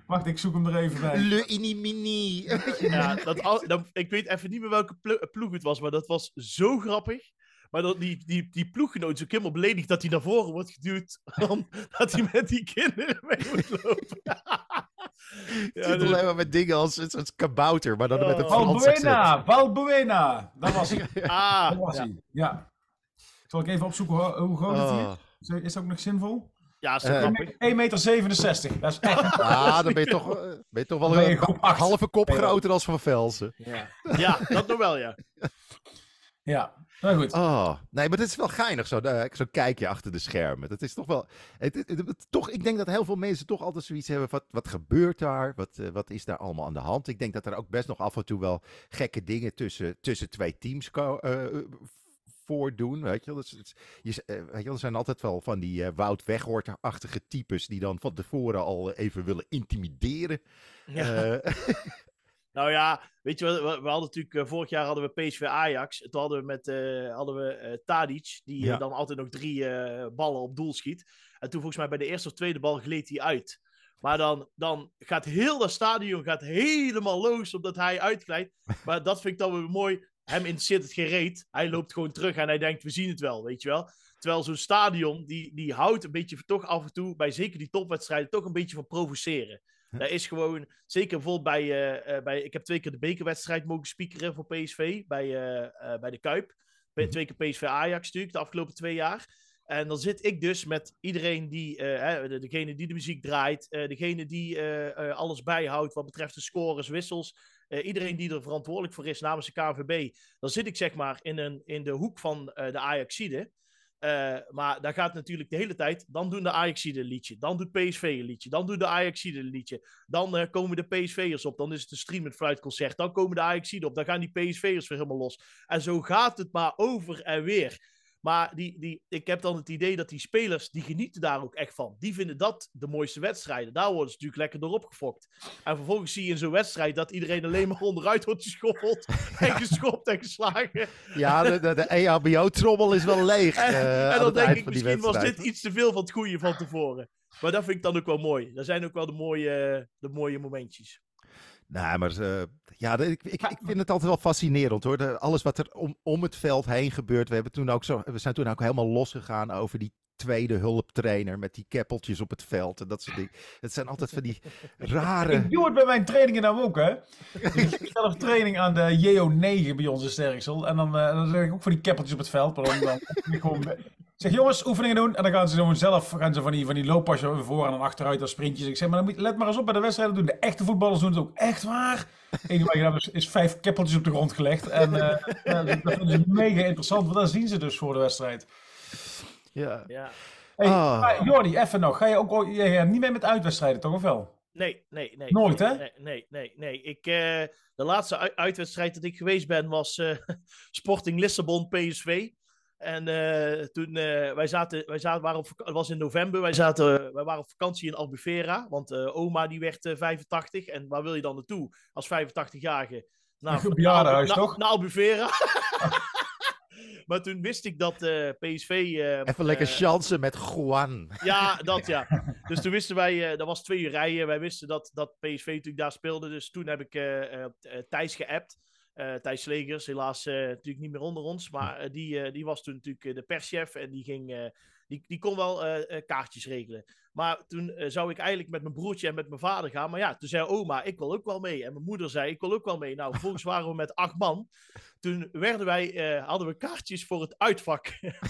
Wacht, ik zoek hem er even bij. Le Inimini. Ja, dat, al- dat, ik weet even niet meer welke plo- ploeg het was, maar dat was zo grappig. Maar dat, die, die, die ploeggenoot ook helemaal beledigd dat hij naar voren wordt geduwd. Omdat hij met die kinderen mee moet lopen. Het ja, zit dus- alleen maar met dingen als kabouter, maar dan met een. Frans accent. Valbuena, Valbuena. Dat was hij. ah, Dat was ja. hij. Ja. Zal ik even opzoeken hoe, hoe groot het hier is? Is dat ook nog zinvol? Ja, zo Eh, grappig. 1,67 meter. Dat is echt... Ah, dan ben je toch, eh, ben je toch wel Dan je een halve kop groter als Van Velsen. Ja. Ja, dat nog wel, ja. Ja, nou goed. Oh, nee, maar het is wel geinig, zo, eh, zo'n kijkje achter de schermen. Dat is toch wel... Het, het- het- het- toch, ik denk dat heel veel mensen toch altijd zoiets hebben van... Wat gebeurt daar? Wat, wat is daar allemaal aan de hand? Ik denk dat er ook best nog af en toe wel gekke dingen tussen, tussen twee teams eh, voordoen, weet je wel. Dus, het- je, eh, weet je er zijn altijd wel van die eh, Wout Weghorter-achtige types... die dan van tevoren al even willen intimideren. ja. Eh, Nou ja, weet je we, we hadden natuurlijk, eh, vorig jaar hadden we PSV Ajax. Toen hadden we met eh, hadden we, eh, Tadic, die eh, Ja. dan altijd nog drie eh, ballen op doel schiet. En toen volgens mij bij de eerste of tweede bal gleed hij uit. Maar dan, dan gaat heel dat stadion gaat helemaal los omdat hij uitglijdt. Maar dat vind ik dan weer mooi. Hem interesseert het geen reet. Hij loopt gewoon terug en hij denkt, we zien het wel, weet je wel. Terwijl zo'n stadion, die, die houdt een beetje toch af en toe, bij zeker die topwedstrijden, toch een beetje van provoceren. Daar is gewoon, zeker bijvoorbeeld bij, eh, eh, bij, ik heb twee keer de bekerwedstrijd mogen speakeren voor PSV, bij, eh, bij de Kuip. Bij- Twee keer PSV Ajax natuurlijk, de afgelopen twee jaar. En dan zit ik dus met iedereen die, hè, de- degene die de muziek draait, degene die alles bijhoudt wat betreft de scores, wissels. Eh, iedereen die er verantwoordelijk voor is namens de KVB. Dan zit ik zeg maar in, een, in de hoek van eh, de Ajaxide. Eh, maar daar gaat natuurlijk de hele tijd. Dan doen de Ajaxide een liedje. Dan doet PSV een liedje. Dan doet de Ajaxide een liedje. Dan komen de PSV'ers op. Dan is het een streamend fluitconcert. Dan komen de Ajaxide op. Dan gaan die PSV'ers weer helemaal los. En zo gaat het maar over en weer. Maar die, die, ik heb dan het idee dat die spelers, die genieten daar ook echt van. Die vinden dat de mooiste wedstrijden. Daar worden ze natuurlijk lekker door opgefokt. En vervolgens zie je in zo'n wedstrijd dat iedereen alleen maar onderuit wordt geschoffeld. En geschopt en geslagen. Ja, de, de, de EHBO-trommel is wel leeg. En, eh, en dan denk ik, misschien was dit iets te veel van het goede van tevoren. Maar dat vind ik dan ook wel mooi. Dat zijn ook wel de mooie, de mooie momentjes. Nou, maar eh, ja, ik, ik, ik vind het altijd wel fascinerend hoor. De- alles wat er om, om het veld heen gebeurt. We, hebben toen ook zo, we zijn toen ook helemaal losgegaan over die tweede hulptrainer met die keppeltjes op het veld en dat soort dingen. Het zijn altijd van die rare... Ik doe het bij mijn trainingen nou ook, hè. Ik geef zelf training aan de JO9 bij ons in Sterksel. En dan, eh, dan leg ik ook voor die keppeltjes op het veld. Maar dan, dan ik gewoon... Ik zeg, jongens, oefeningen doen. En dan gaan ze gewoon zelf gaan ze van die, van die looppasjes voor en dan achteruit als sprintjes. Ik zeg, maar dan moet, let maar eens op bij de wedstrijden doen. De echte voetballers doen het ook echt waar. Het enige wat je hebt is, is vijf keppeltjes op de grond gelegd. En eh, ja, dat vinden ze mega interessant, want dan zien ze dus voor de wedstrijd. Ja. Ja. Hey, Ah. Jordi, even nog. Ga je ook ooit- jij gaat niet mee met uitwedstrijden, toch of wel? Nee, nee, nee. Nooit, nee, hè? Nee, nee, nee. nee. Ik, eh, de laatste ui- uitwedstrijd dat ik geweest ben was eh, Sporting Lissabon PSV. En eh, toen, eh, wij zaten, wij zaten, waren op, het was in november, wij, zaten, wij waren op vakantie in Albufeira. Want eh, oma die werd eh, 85. En waar wil je dan naartoe als 85-jarige? Nou, Een bejaardenhuis, naar- toch? Naar Albufeira. maar toen wist ik dat eh, PSV... eh, Even lekker eh, chansen met Juan. ja, dat ja. Dus toen wisten wij, eh dat was twee uur rijden. Wij wisten dat, dat PSV natuurlijk daar speelde. Dus toen heb ik eh, eh, eh, Thijs geappt. Eh Thijs Slegers, helaas eh, natuurlijk niet meer onder ons. Maar eh, die, die was toen natuurlijk de perschef. En die, ging, die, die kon wel kaartjes regelen. Maar toen zou ik eigenlijk met mijn broertje en met mijn vader gaan. Maar ja, toen zei oma, ik wil ook wel mee. En mijn moeder zei, ik wil ook wel mee. Nou, vervolgens waren we met acht man. Toen werden wij, hadden we kaartjes voor het uitvak.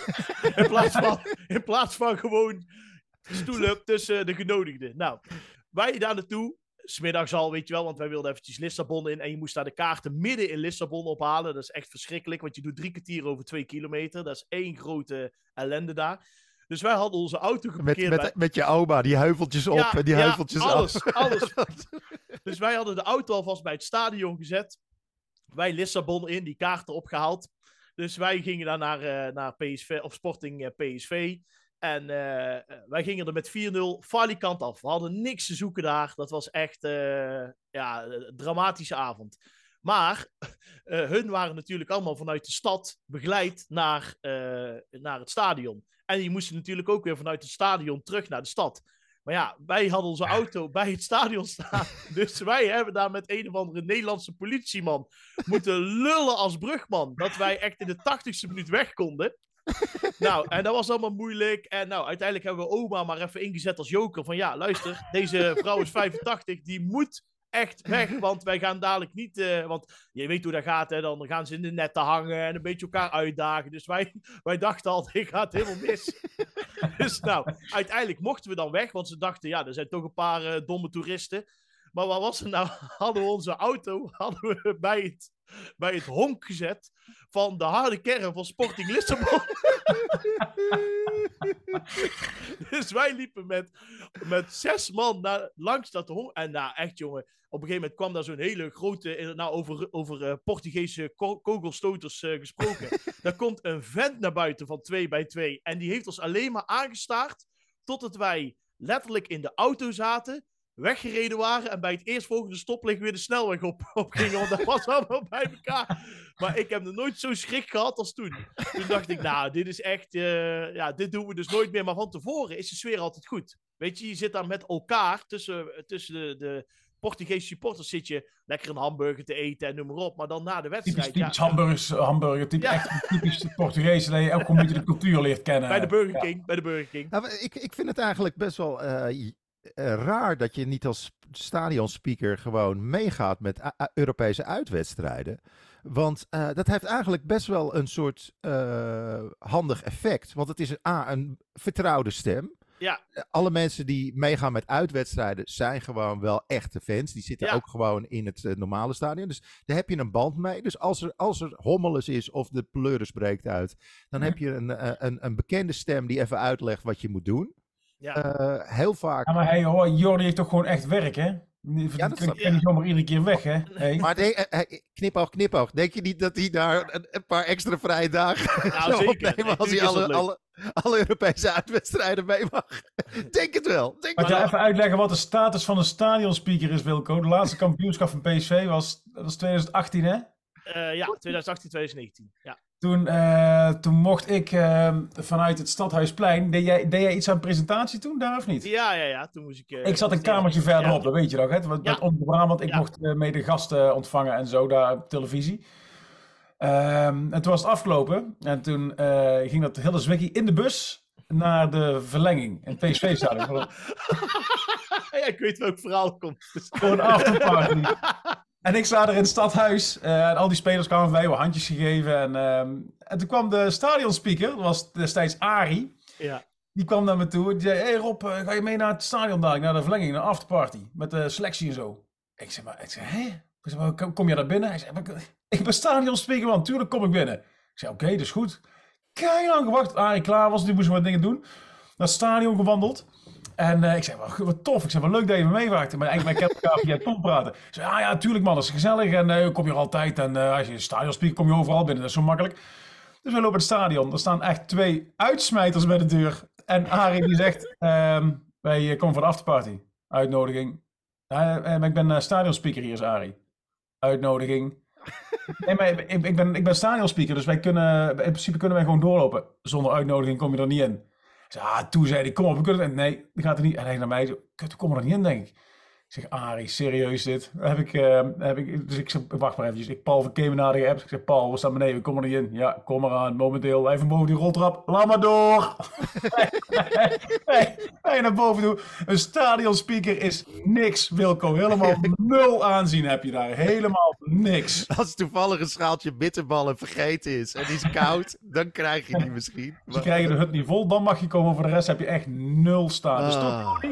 in, plaats van, in plaats van gewoon stoelen tussen de genodigden. Nou, wij daar naartoe. Smiddags al, weet je wel, want wij wilden eventjes Lissabon in. En je moest daar de kaarten midden in Lissabon ophalen. Dat is echt verschrikkelijk, want je doet drie kwartier over twee kilometer. Dat is één grote ellende daar. Dus wij hadden onze auto geparkeerd met, met je oma, die heuveltjes op Ja, en die ja, heuveltjes alles, af. alles. Dus wij hadden de auto alvast bij het stadion gezet. Wij Lissabon in, die kaarten opgehaald. Dus wij gingen daar naar, eh, naar PSV, of Sporting eh, PSV. En eh, wij gingen er met 4-0 falikant af. We hadden niks te zoeken daar. Dat was echt eh, ja, een dramatische avond. Maar eh, hun waren natuurlijk allemaal vanuit de stad begeleid naar, naar het stadion. En die moesten natuurlijk ook weer vanuit het stadion terug naar de stad. Maar ja, wij hadden onze auto bij het stadion staan. Dus wij hebben daar met een of andere Nederlandse politieman moeten lullen als brugman. Dat wij echt in de tachtigste minuut weg konden. Nou, en dat was allemaal moeilijk. En nou, uiteindelijk hebben we oma maar even ingezet als joker. Van ja, luister, deze vrouw is 85, die moet echt weg. Want wij gaan dadelijk niet... eh, want je weet hoe dat gaat, hè. Dan gaan ze in de netten hangen en een beetje elkaar uitdagen. Dus wij, wij dachten al, dit gaat helemaal mis. dus nou, uiteindelijk mochten we dan weg. Want ze dachten, ja, er zijn toch een paar eh, domme toeristen. Maar wat was er nou? Hadden we onze auto hadden we bij, het, bij het honk gezet van de harde kern van Sporting Lissabon. dus wij liepen met, met zes man naar, langs dat honk. En nou, echt jongen, op een gegeven moment kwam daar zo'n hele grote, nou over, over eh, Portugese ko- kogelstoters eh, gesproken. daar komt een vent naar buiten van 2 bij 2 en die heeft ons alleen maar aangestaard totdat wij letterlijk in de auto zaten weggereden waren en bij het eerstvolgende stoplicht weer de snelweg op, op gingen. Want dat was allemaal bij elkaar. Maar ik heb nog nooit zo'n schrik gehad als toen. Toen dacht ik, nou, dit is echt... eh, ja, dit doen we dus nooit meer. Maar van tevoren is de sfeer altijd goed. Weet je, je zit daar met elkaar tussen, tussen de, de, Portugese supporters zit je lekker een hamburger te eten en noem maar op. Maar dan na de wedstrijd... Typisch, typisch ja, hamburgers, hamburger, typisch, Ja. echt typisch Portugees, dat je een beetje de cultuur leert kennen. bij de Burger Ja. King, bij de Burger King. Nou, ik, ik vind het eigenlijk best wel eh, raar dat je niet als stadionspeaker gewoon meegaat met Europese uitwedstrijden. Want eh, dat heeft eigenlijk best wel een soort eh, handig effect. Want het is een, A, een vertrouwde stem. Ja. Eh, Alle mensen die meegaan met uitwedstrijden zijn gewoon wel echte fans. Die zitten Ja. ook gewoon in het eh, normale stadion. Dus daar heb je een band mee. Dus als er, als er hommeles is of de pleuris breekt uit, dan heb je een, eh, een, een bekende stem die even uitlegt wat je moet doen. Ja. Eh, heel vaak. Ja, maar hey, hoor, Jordi heeft toch gewoon echt werk, hè? Die Ja, dat snap kan niet zomaar iedere keer weg, hè? Hey. Maar denk, eh, eh, knipoog, knipoog. Denk je niet dat hij daar een, een paar extra vrije dagen Nou, zou zeker. opnemen als hij alle, alle, alle Europese uitwedstrijden mee mag? Denk het wel. Denk je wel. even uitleggen wat de status van een stadionspeaker is, Wilco? De laatste kampioenschap van PSV was, was 2018, hè? Eh, ja, 2018, 2019. Ja. Toen, eh, toen mocht ik eh, vanuit het Stadhuisplein... Deed jij, deed jij iets aan presentatie toen, daar of niet? Ja, ja, ja. Toen moest ik... eh, Ik zat een kamertje verderop, Ja. dat weet je nog, hè? Met, Ja. Brabant, ik Ja. mocht eh, mede gasten ontvangen en zo daar op televisie. Ehm, en toen was het afgelopen. En toen ging dat hele zwikkie in de bus naar de verlenging in het PSV-stadion. ja, ik weet welk verhaal komt. Voor een afterparty. En ik sta er in het stadhuis. eh, en al die spelers kwamen bij, we handjes gegeven. En, ehm, en toen kwam de stadionspeaker, dat was destijds Ari. Ja. Die kwam naar me toe. Die zei, hey Rob, eh, ga je mee naar het stadion dadelijk, naar de verlenging, naar de afterparty. Met de selectie en zo. Ik zeg, maar, ik zeg, hè? Ik zeg, maar, kom, je daar binnen? Hij zei, maar, ik- ben stadionspeaker, man. Tuurlijk kom ik binnen. Ik zei, oké, dat is goed. Kei lang gewacht. Arie klaar was, die moest wat dingen doen. Naar het stadion gewandeld. En eh, ik zei, wat, wat tof. Ik zei, wat leuk dat je me meewaakt. Maar eigenlijk, wij kennen elkaar via het praten. Ik zei, ah ja, tuurlijk man, dat is gezellig. En eh, kom je altijd. En eh, als je stadionspeaker, kom je overal binnen. Dat is zo makkelijk. Dus we lopen het stadion. Er staan echt twee uitsmijters bij de deur. En Arie die zegt, ehm, wij eh, komen voor de afterparty. Uitnodiging. Ik ben stadionspeaker hier, is Arie. Uitnodiging. Nee, maar ik ben, ik ben stadionspeaker, dus wij kunnen, in principe kunnen wij gewoon doorlopen. Zonder uitnodiging kom je er niet in. Zei, ah, toen zei hij, kom op, we kunnen. Nee, dat gaat er niet. En hij naar mij, zo, kut, we komen er niet in, denk ik. Ik zeg, Arie, serieus dit? Dan Heb ik, eh, heb ik, dus ik zeg, wacht maar eventjes. Ik Paul van Kemen naar de apps. Ik zeg, Paul, we staan beneden, we komen er niet in. Ja, kom maar aan, momenteel. Even boven die roltrap. Laat maar door. hey, hey, naar boven toe. Een stadionspeaker is niks, Wilco. Helemaal nul aanzien heb je daar. Helemaal niks. Als toevallig een schaaltje bitterballen vergeten is en die is koud, dan krijg je die misschien. Ze krijgen de hut niet vol, dan mag je komen. Voor de rest heb je echt nul status. toch, Ah.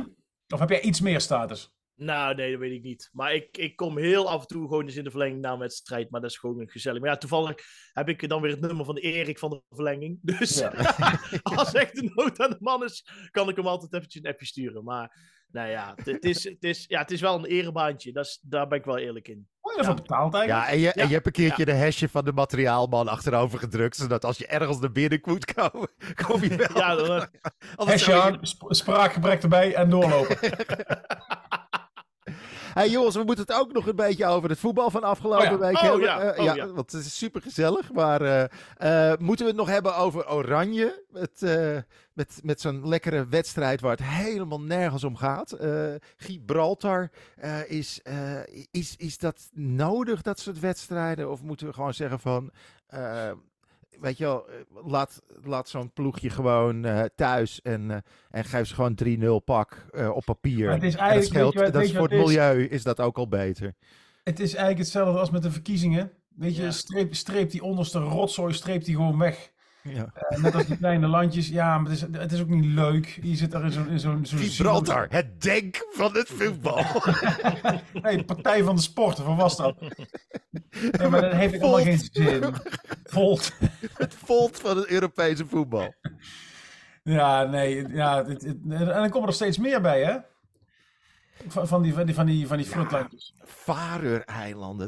Of heb jij iets meer status? Nou, nee, dat weet ik niet. Maar ik, ik kom heel af en toe gewoon eens in de verlenging na een wedstrijd. Maar dat is gewoon gezellig. Maar ja, toevallig heb ik dan weer het nummer van de Erik van de verlenging. Dus Ja. als echt de nood aan de man is, kan ik hem altijd eventjes een appje sturen. Maar nou ja, het, is, het, is, ja, het is wel een erebaantje. Dat is, daar ben ik wel eerlijk in. Oh, Ja. wel betaald eigenlijk. Ja, en je, en je hebt een keertje de hashje van de materiaalman achterover gedrukt, zodat als je ergens naar binnen moet komen, kom je wel. Ja, dan, eh, Hesje je- aan, sp- spraakgebrek erbij en doorlopen. Hey jongens, we moeten het ook nog een beetje over het voetbal van afgelopen Oh ja. week Oh hebben. ja, Eh, oh ja, ja. want het is super gezellig. Maar eh, eh, moeten we het nog hebben over Oranje? Met, eh, met, met zo'n lekkere wedstrijd waar het helemaal nergens om gaat. Gibraltar, is, is, is dat nodig, dat soort wedstrijden? Of moeten we gewoon zeggen van... Weet je wel, eh, laat, laat zo'n ploegje gewoon eh, thuis en, eh, en geef ze gewoon 3-0 pak op papier. Maar het is dat eigenlijk, scheelt, wat- dat is voor het is? milieu is dat ook al beter. Het is eigenlijk hetzelfde als met de verkiezingen. Weet je, Ja. streep, streep die onderste rotzooi, streep die gewoon weg. Ja. Eh, net als die kleine landjes. Ja, maar het is, het is ook niet leuk. Je zit daar in zo'n... zo'n Gibraltar, het denk van het voetbal. Nee, Partij van de Sport, of was dat? Nee, maar dat heeft helemaal geen zin. Volt. het volt van het Europese voetbal. Ja, nee. Ja, het- het- en dan komen er steeds meer bij, hè? Van, van die, van die, van die, van die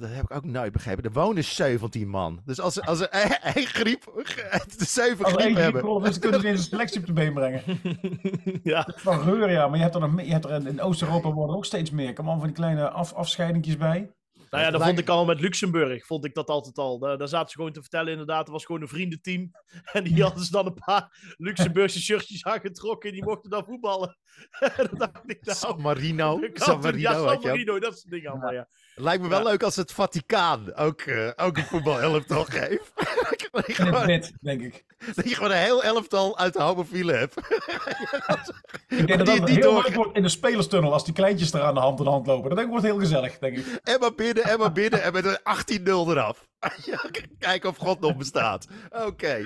dat heb ik ook nooit begrepen. Er wonen 17 man. Dus als, als er één griep, de zeven Als griep hebben. kunnen ze ineens een selectie op de been brengen. ja. Van Reur, ja. Maar je hebt er, nog, meer- je hebt er in, in Oost-Europa worden er ook steeds meer. Kom aan van die kleine af, afscheidingjes bij. Nou ja, dat vond ik al met Luxemburg. Vond ik dat altijd al. Daar, daar zaten ze gewoon te vertellen, inderdaad. Het was gewoon een vriendenteam. En die hadden ze dan een paar Luxemburgse shirtjes aangetrokken. Die mochten dan voetballen. En dan dacht ik, nou, San Marino. San Marino, ja, San. Marino, dat soort dingen allemaal, ja. Lijkt me wel Ja. leuk als het Vaticaan ook, eh, ook een voetbalelftal geeft. dat, je gewoon, wit, denk ik. dat je gewoon een heel elftal uit de homofielen hebt. Ik denk dat Die- dat die heel door- leuk wordt in de spelerstunnel als die kleintjes er aan de hand in de hand lopen. Dat denk ik wordt heel gezellig, denk ik. En maar binnen, en maar binnen. En met een 18-0 eraf. Kijken of God nog bestaat. Oké.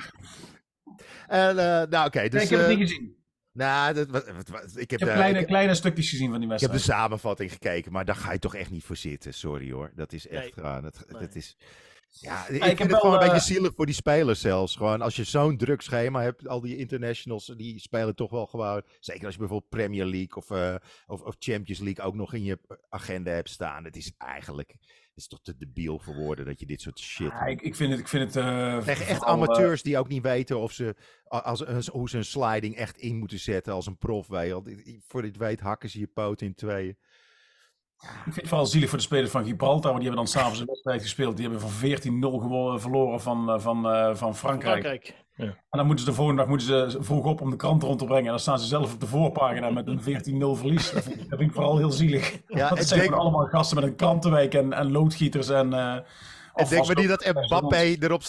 En, eh, nou oké. dus, Nee, ik heb het eh, niet gezien. Nou, dat, wat, wat- wat- ik heb, Ik heb de- kleine, ik- kleine stukjes gezien van die ik heb de samenvatting gekeken, maar daar ga je toch echt niet voor zitten. Sorry hoor. Dat is echt Nee. Dat, Nee. dat is. Ja, ik, heb vind het wel, gewoon een eh, beetje zielig voor die spelers zelfs. Gewoon als je zo'n druk schema hebt, al die internationals, die spelen toch wel gewoon. Zeker als je bijvoorbeeld Premier League of, eh, of, of Champions League ook nog in je agenda hebt staan. Het is eigenlijk, is toch te debiel voor woorden dat je dit soort shit. Ja, ik, ik vind het... Ik vind het eh, Tegen echt vooral, eh, amateurs die ook niet weten of ze, als, als- hoe ze een sliding echt in moeten zetten als een prof. Voor dit weet hakken ze je poot in tweeën. Ik vind het vooral zielig voor de spelers van Gibraltar, want die hebben dan s'avonds een wedstrijd gespeeld. Die hebben van 14-0 gewonnen- verloren van, eh, van, eh, van Frankrijk. Frankrijk. En dan moeten ze de volgende dag moeten ze vroeg op om de krant rond te brengen. En dan staan ze zelf op de voorpagina met een 14-0 verlies. Dat vind, ik, dat vind ik vooral heel zielig. Ja, dat ik zijn denk- allemaal gasten met een krantenweek en, en loodgieters en... eh En denk maar niet dat Mbappé erop,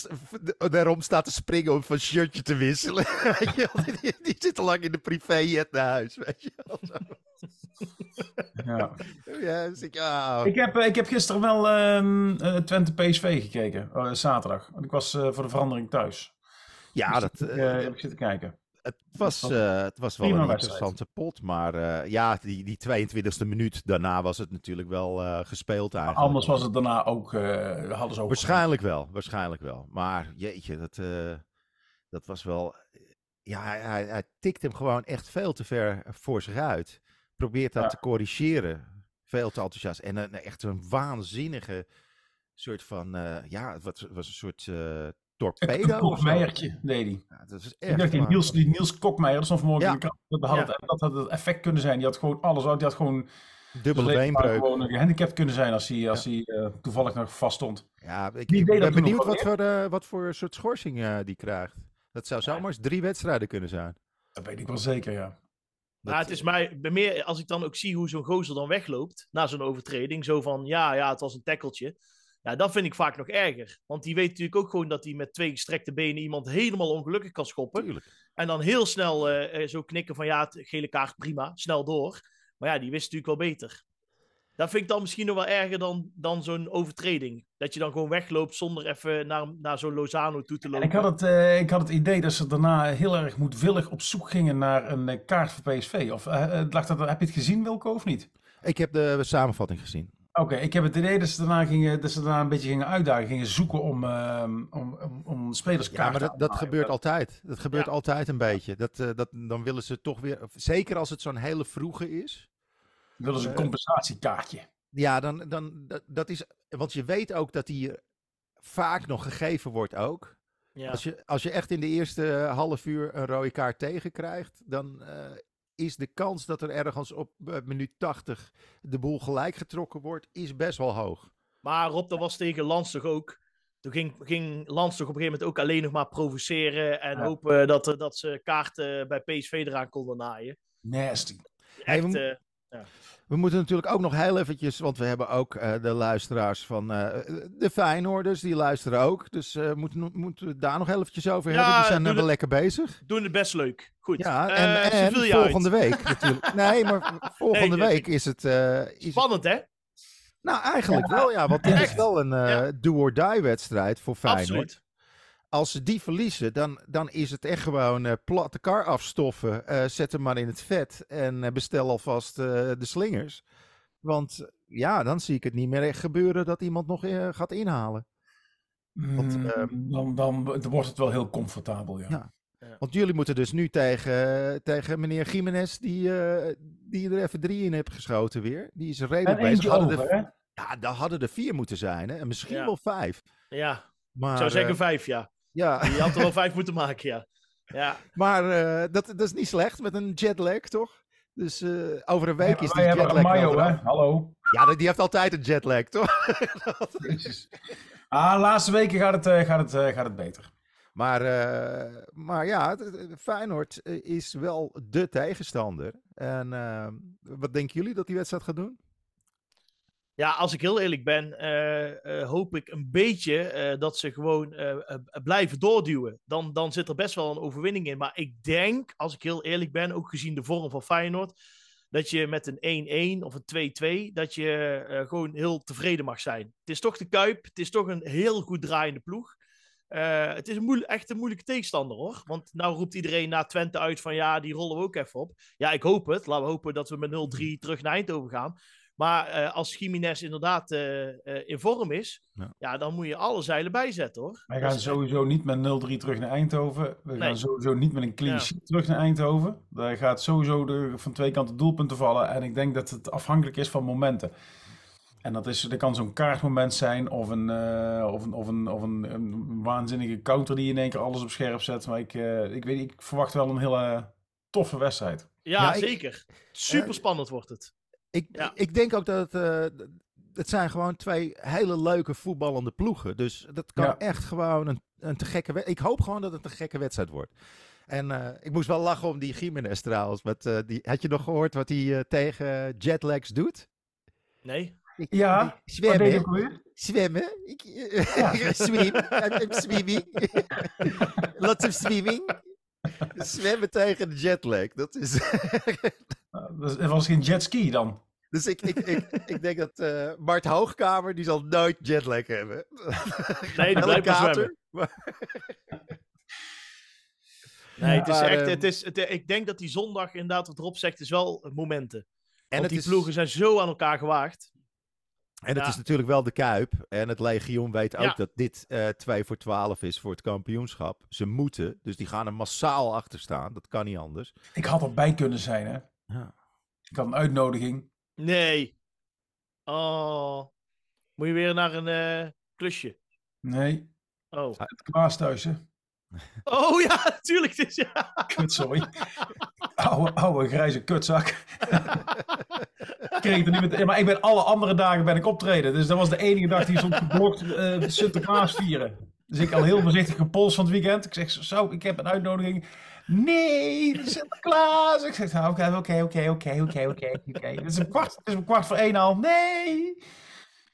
daarom staat te springen om van shirtje te wisselen. Die, die zit al lang in de privéjet naar huis. Weet je wel. Ja. Ja, dus ik. Ik, heb, eh, ik heb gisteren wel ehm, eh, Twente PSV gekeken, zaterdag. Want ik was eh, voor de verandering thuis. Ja dat, Ik, eh, eh, heb ik zitten kijken. het, was, eh, het was wel een interessante pot. Maar ja, die, die 22e minuut daarna was het natuurlijk wel gespeeld eigenlijk. Anders was het daarna ook, hadden ze ook... Waarschijnlijk wel, waarschijnlijk wel. Maar jeetje, dat, dat was wel. Ja, hij, hij, hij tikt hem gewoon echt veel te ver voor zich uit. Probeert dat Ja. te corrigeren. Veel te enthousiast. En een, echt een waanzinnige soort van. ja, het was, was een soort Een torpedo. of zo. kokmeijertje deed hij. Ja, dat is Ik echt. dacht, die. Niels, die Niels Kokmeijer, dat stond vanmorgen Ja. in de krant. Dat had, Ja. het, dat had het effect kunnen zijn. Die had gewoon alles uit. Die had gewoon, Dubbele beenbreuk. gewoon gehandicapt kunnen zijn als hij, als hij eh, toevallig nog vast stond. Ja, ik, ik ben benieuwd wat voor, eh, wat voor soort schorsing eh, die krijgt. Dat zou zomaar eens drie wedstrijden kunnen zijn. Dat weet ik wel zeker, ja. Dat- Nou, het is mij ik meer als ik dan ook zie hoe zo'n gozer dan wegloopt na zo'n overtreding. Zo van ja, ja, het was een tackeltje. Ja, dat vind ik vaak nog erger. Want die weet natuurlijk ook gewoon dat hij met twee gestrekte benen iemand helemaal ongelukkig kan schoppen. Tuurlijk. En dan heel snel eh, eh, zo knikken van ja, gele kaart prima, snel door. Maar ja, die wist natuurlijk wel beter. Dat vind ik dan misschien nog wel erger dan, dan zo'n overtreding. Dat je dan gewoon wegloopt zonder even naar, naar zo'n Lozano toe te En lopen. ik had, het, eh, ik had het idee dat ze daarna heel erg moedwillig op zoek gingen naar een kaart voor PSV. Of eh, lag dat, heb je het gezien, Wilco, of niet? Ik heb de samenvatting gezien. Oké, ik heb het idee dat ze daarna, gingen, dat ze daarna een beetje gingen uitdagen, gingen zoeken om, ehm om, om, om spelerskaarten Ja, maar dat, gebeurt altijd. Dat gebeurt Ja. altijd een beetje. Dat, eh, dat, dan willen ze toch weer, zeker als het zo'n hele vroege is. willen ze een Eh, compensatiekaartje. Ja, dan, dan dat, dat is, want je weet ook dat die vaak nog gegeven wordt ook. ja. Als, je, als je echt in de eerste eh, half uur een rode kaart tegenkrijgt, dan eh, is de kans dat er ergens op eh, minuut 80 de boel gelijk getrokken wordt, is best wel hoog. Maar Rob, dat was tegen Lans toch ook. Toen ging, ging Lans toch op een gegeven moment ook alleen nog maar provoceren. En Ja. hopen dat, er- dat ze kaarten bij PSV eraan konden naaien. Nasty. Hey, Echt, we eh, We moeten natuurlijk ook nog heel eventjes, want we hebben ook eh, de luisteraars van eh, de Feyenoorders, die luisteren ook. Dus eh moeten, moeten we daar nog heel eventjes over Ja, hebben. Die zijn wel lekker bezig. doen het best leuk. Goed. Ja, en, volgende uit. week natuurlijk. Nee, maar volgende Nee, week is het... is, Spannend, hè? nou, eigenlijk wel, ja. Want dit is Echt? wel een Ja. do-or-die wedstrijd voor Feyenoord. Absoluut. Als ze die verliezen, dan, dan is het echt gewoon eh platte kar afstoffen. Eh, zet hem maar in het vet en eh, bestel alvast eh, de slingers. Want ja, dan zie ik het niet meer echt gebeuren dat iemand nog gaat inhalen. Want, Mm, ehm, dan, dan, dan wordt het wel heel comfortabel, ja. Ja. Want jullie moeten dus nu tegen, tegen meneer Jiménez, die, eh, die er even drie in heeft geschoten weer. Die is redelijk En bezig. Hadden over, er, ja, daar hadden er vier moeten zijn. Hè? En misschien Ja. wel vijf. Ja, Maar, ik zou zeggen eh, vijf, ja. Ja, Je had er wel vijf moeten maken, ja. Ja, maar eh, dat, dat is niet slecht met een jetlag, toch? Dus eh, over een week is die Wij hebben jetlag Mayo, hè? Hallo. Ja, die heeft altijd een jetlag, toch? Jezus. Ah, de laatste weken gaat het, eh, gaat het, gaat het beter. Maar, eh, maar ja, Feyenoord is wel de tegenstander. En wat denken jullie dat die wedstrijd gaat doen? Ja, als ik heel eerlijk ben, eh, eh, hoop ik een beetje eh, dat ze gewoon blijven doorduwen. Dan, dan zit er best wel een overwinning in. Maar ik denk, als ik heel eerlijk ben, ook gezien de vorm van Feyenoord, dat je met een 1-1 of een 2-2, dat je gewoon heel tevreden mag zijn. Het is toch de Kuip, het is toch een heel goed draaiende ploeg. Het is een echt een moeilijke tegenstander hoor. Want nou roept iedereen na Twente uit van ja, die rollen we ook even op. Ja, ik hoop het. Laten we hopen dat we met 0-3 terug naar Eindhoven gaan. Maar eh, als Jiménez inderdaad eh, eh, in vorm is, Ja. ja. dan moet je alle zeilen bijzetten hoor. Wij gaan is- sowieso niet met 0-3 terug naar Eindhoven. We Nee. gaan sowieso niet met een clean Ja. sheet terug naar Eindhoven. Daar gaat sowieso de, van twee kanten doelpunten vallen. En ik denk dat het afhankelijk is van momenten. En dat, is, dat kan zo'n kaartmoment zijn of, een, eh, of, een, of, een, of een, een waanzinnige counter die in één keer alles op scherp zet. Maar ik, eh, ik, weet, ik verwacht wel een hele toffe wedstrijd. ja, Ja, ik- zeker. Super spannend wordt het. Ik, Ja. ik denk ook dat het, eh, het zijn gewoon twee hele leuke voetballende ploegen. Dus dat kan Ja. echt gewoon een, een te gekke wedstrijd. Ik hoop gewoon dat het een gekke wedstrijd wordt. En eh, ik moest wel lachen om die Jiménez trouwens. Met, eh, die, had je nog gehoord wat hij eh, tegen jetlags doet? Nee? Ik- Ja, ik- Wat deed Zwemmen. Zwemmen. Ik, eh, swim. I'm, I'm swimming. Lots of swimming. Zwemmen tegen de jetlag. Dat is... Nou, Dat was geen jetski dan. dus ik, ik, ik, ik denk dat eh Bart Hoogkamer, die zal nooit jetlag hebben. Nee, die blijft maar zwemmen. maar- Nee, het is Maar, echt. ehm, Het is, het, ik denk dat die zondag inderdaad, wat erop zegt, is wel momenten. En Want die is, ploegen zijn zo aan elkaar gewaagd. En het ja. is natuurlijk wel de Kuip. En het Legioen weet ook Ja. dat dit eh 2 voor 12 is voor het kampioenschap. Ze moeten, dus die gaan er massaal achter staan. Dat kan niet anders. Ik had erbij kunnen zijn, hè. Ja. Ik had een uitnodiging. Nee. Oh. Moet je weer naar een eh, klusje? Nee, Oh. het Klaas thuis, hè. Oh ja, natuurlijk. Is, ja. Kutzooi. oude, oude grijze kutzak. Kreeg er niet met, maar ik ben alle andere dagen ben ik optreden. Dus dat was de enige dag die stond geblokt eh, Sinterklaas vieren. Dus ik al heel voorzichtig gepolst van het weekend. Ik zeg, zo, ik heb een uitnodiging. Nee, Sinterklaas. Ik zeg, nou, oké, oké, oké, oké, oké, oké, het is een kwart voor één al. Nee.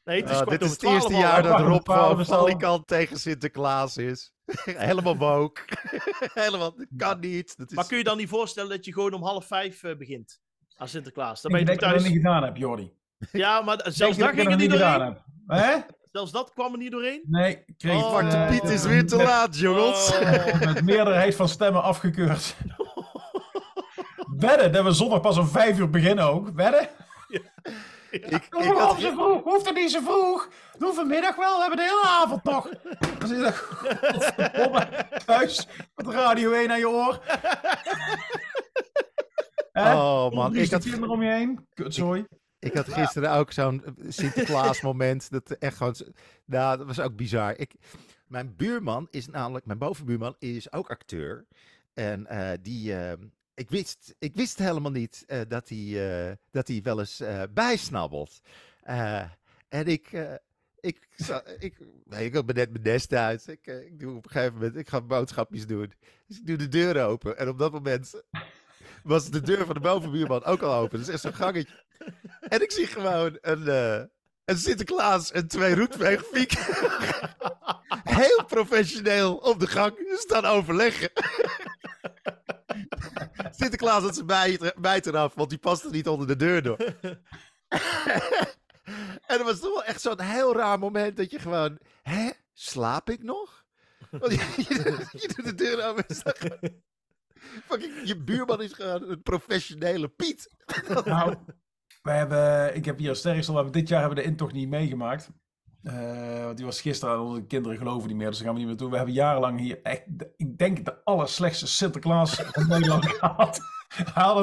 Nee, het is Ah, dit is het eerste jaar dat Rob van. Valikant tegen Sinterklaas is. Helemaal woke. Helemaal, dat kan niet. Dat is... Maar kun je dan niet voorstellen dat je gewoon om half vijf eh, begint aan Sinterklaas? Dan Ik ben je dat ik dat thuis. nog niet gedaan heb, Jordi. Ja, maar zelfs dat dat ik ging er nog niet doorheen. heb. Hè? Zelfs dat kwam er niet doorheen. Nee, ik kreeg Oh, Zwarte eh, Piet is weer te met- laat, jongens. Oh. met meerderheid van stemmen afgekeurd. Wedden dat we zondag pas om vijf uur beginnen ook. Wedden? Ik, ik Hoeft had, zo vroeg? Hoeft het niet zo vroeg? Doe vanmiddag wel, we hebben de hele avond nog. Dan zit godverdomme thuis met Radio 1 aan je oor. Oh man, ik had, kinderen om je heen. Kutzooi. ik had gisteren ook zo'n Sinterklaas moment. Dat echt gewoon, nou, dat was ook bizar. Ik, mijn buurman is namelijk, mijn bovenbuurman is ook acteur. En eh, die, eh, ik, wist, ik wist helemaal niet eh, dat, hij, eh, dat hij wel eens eh, bijsnabbelt. En ik, ik, ik, nee, ik ben net mijn nest uit. Ik, ik doe op een gegeven moment, ik ga boodschapjes doen. Dus ik doe de deur open. En op dat moment was de deur van de bovenbuurman ook al open. Dus echt zo'n gangetje. En ik zie gewoon een, een Sinterklaas en twee roetveegfiek. Heel professioneel op de gang staan overleggen. Sinterklaas had zijn bijt, bijt eraf, want die paste niet onder de deur door. en dat was toch wel echt zo'n heel raar moment dat je gewoon... Hè? Slaap ik nog? Want je, je, je doet de deur open en staat gewoon- Fucking, je buurman is gewoon een professionele Piet. Nou, wij hebben, ik heb hier. We hebben, dit jaar hebben we de intocht niet meegemaakt. Eh, want die was gisteren, onze kinderen geloven niet meer, dus daar gaan we niet meer toe. We hebben jarenlang hier echt, ik denk de allerslechtste Sinterklaas van Nederland gehad.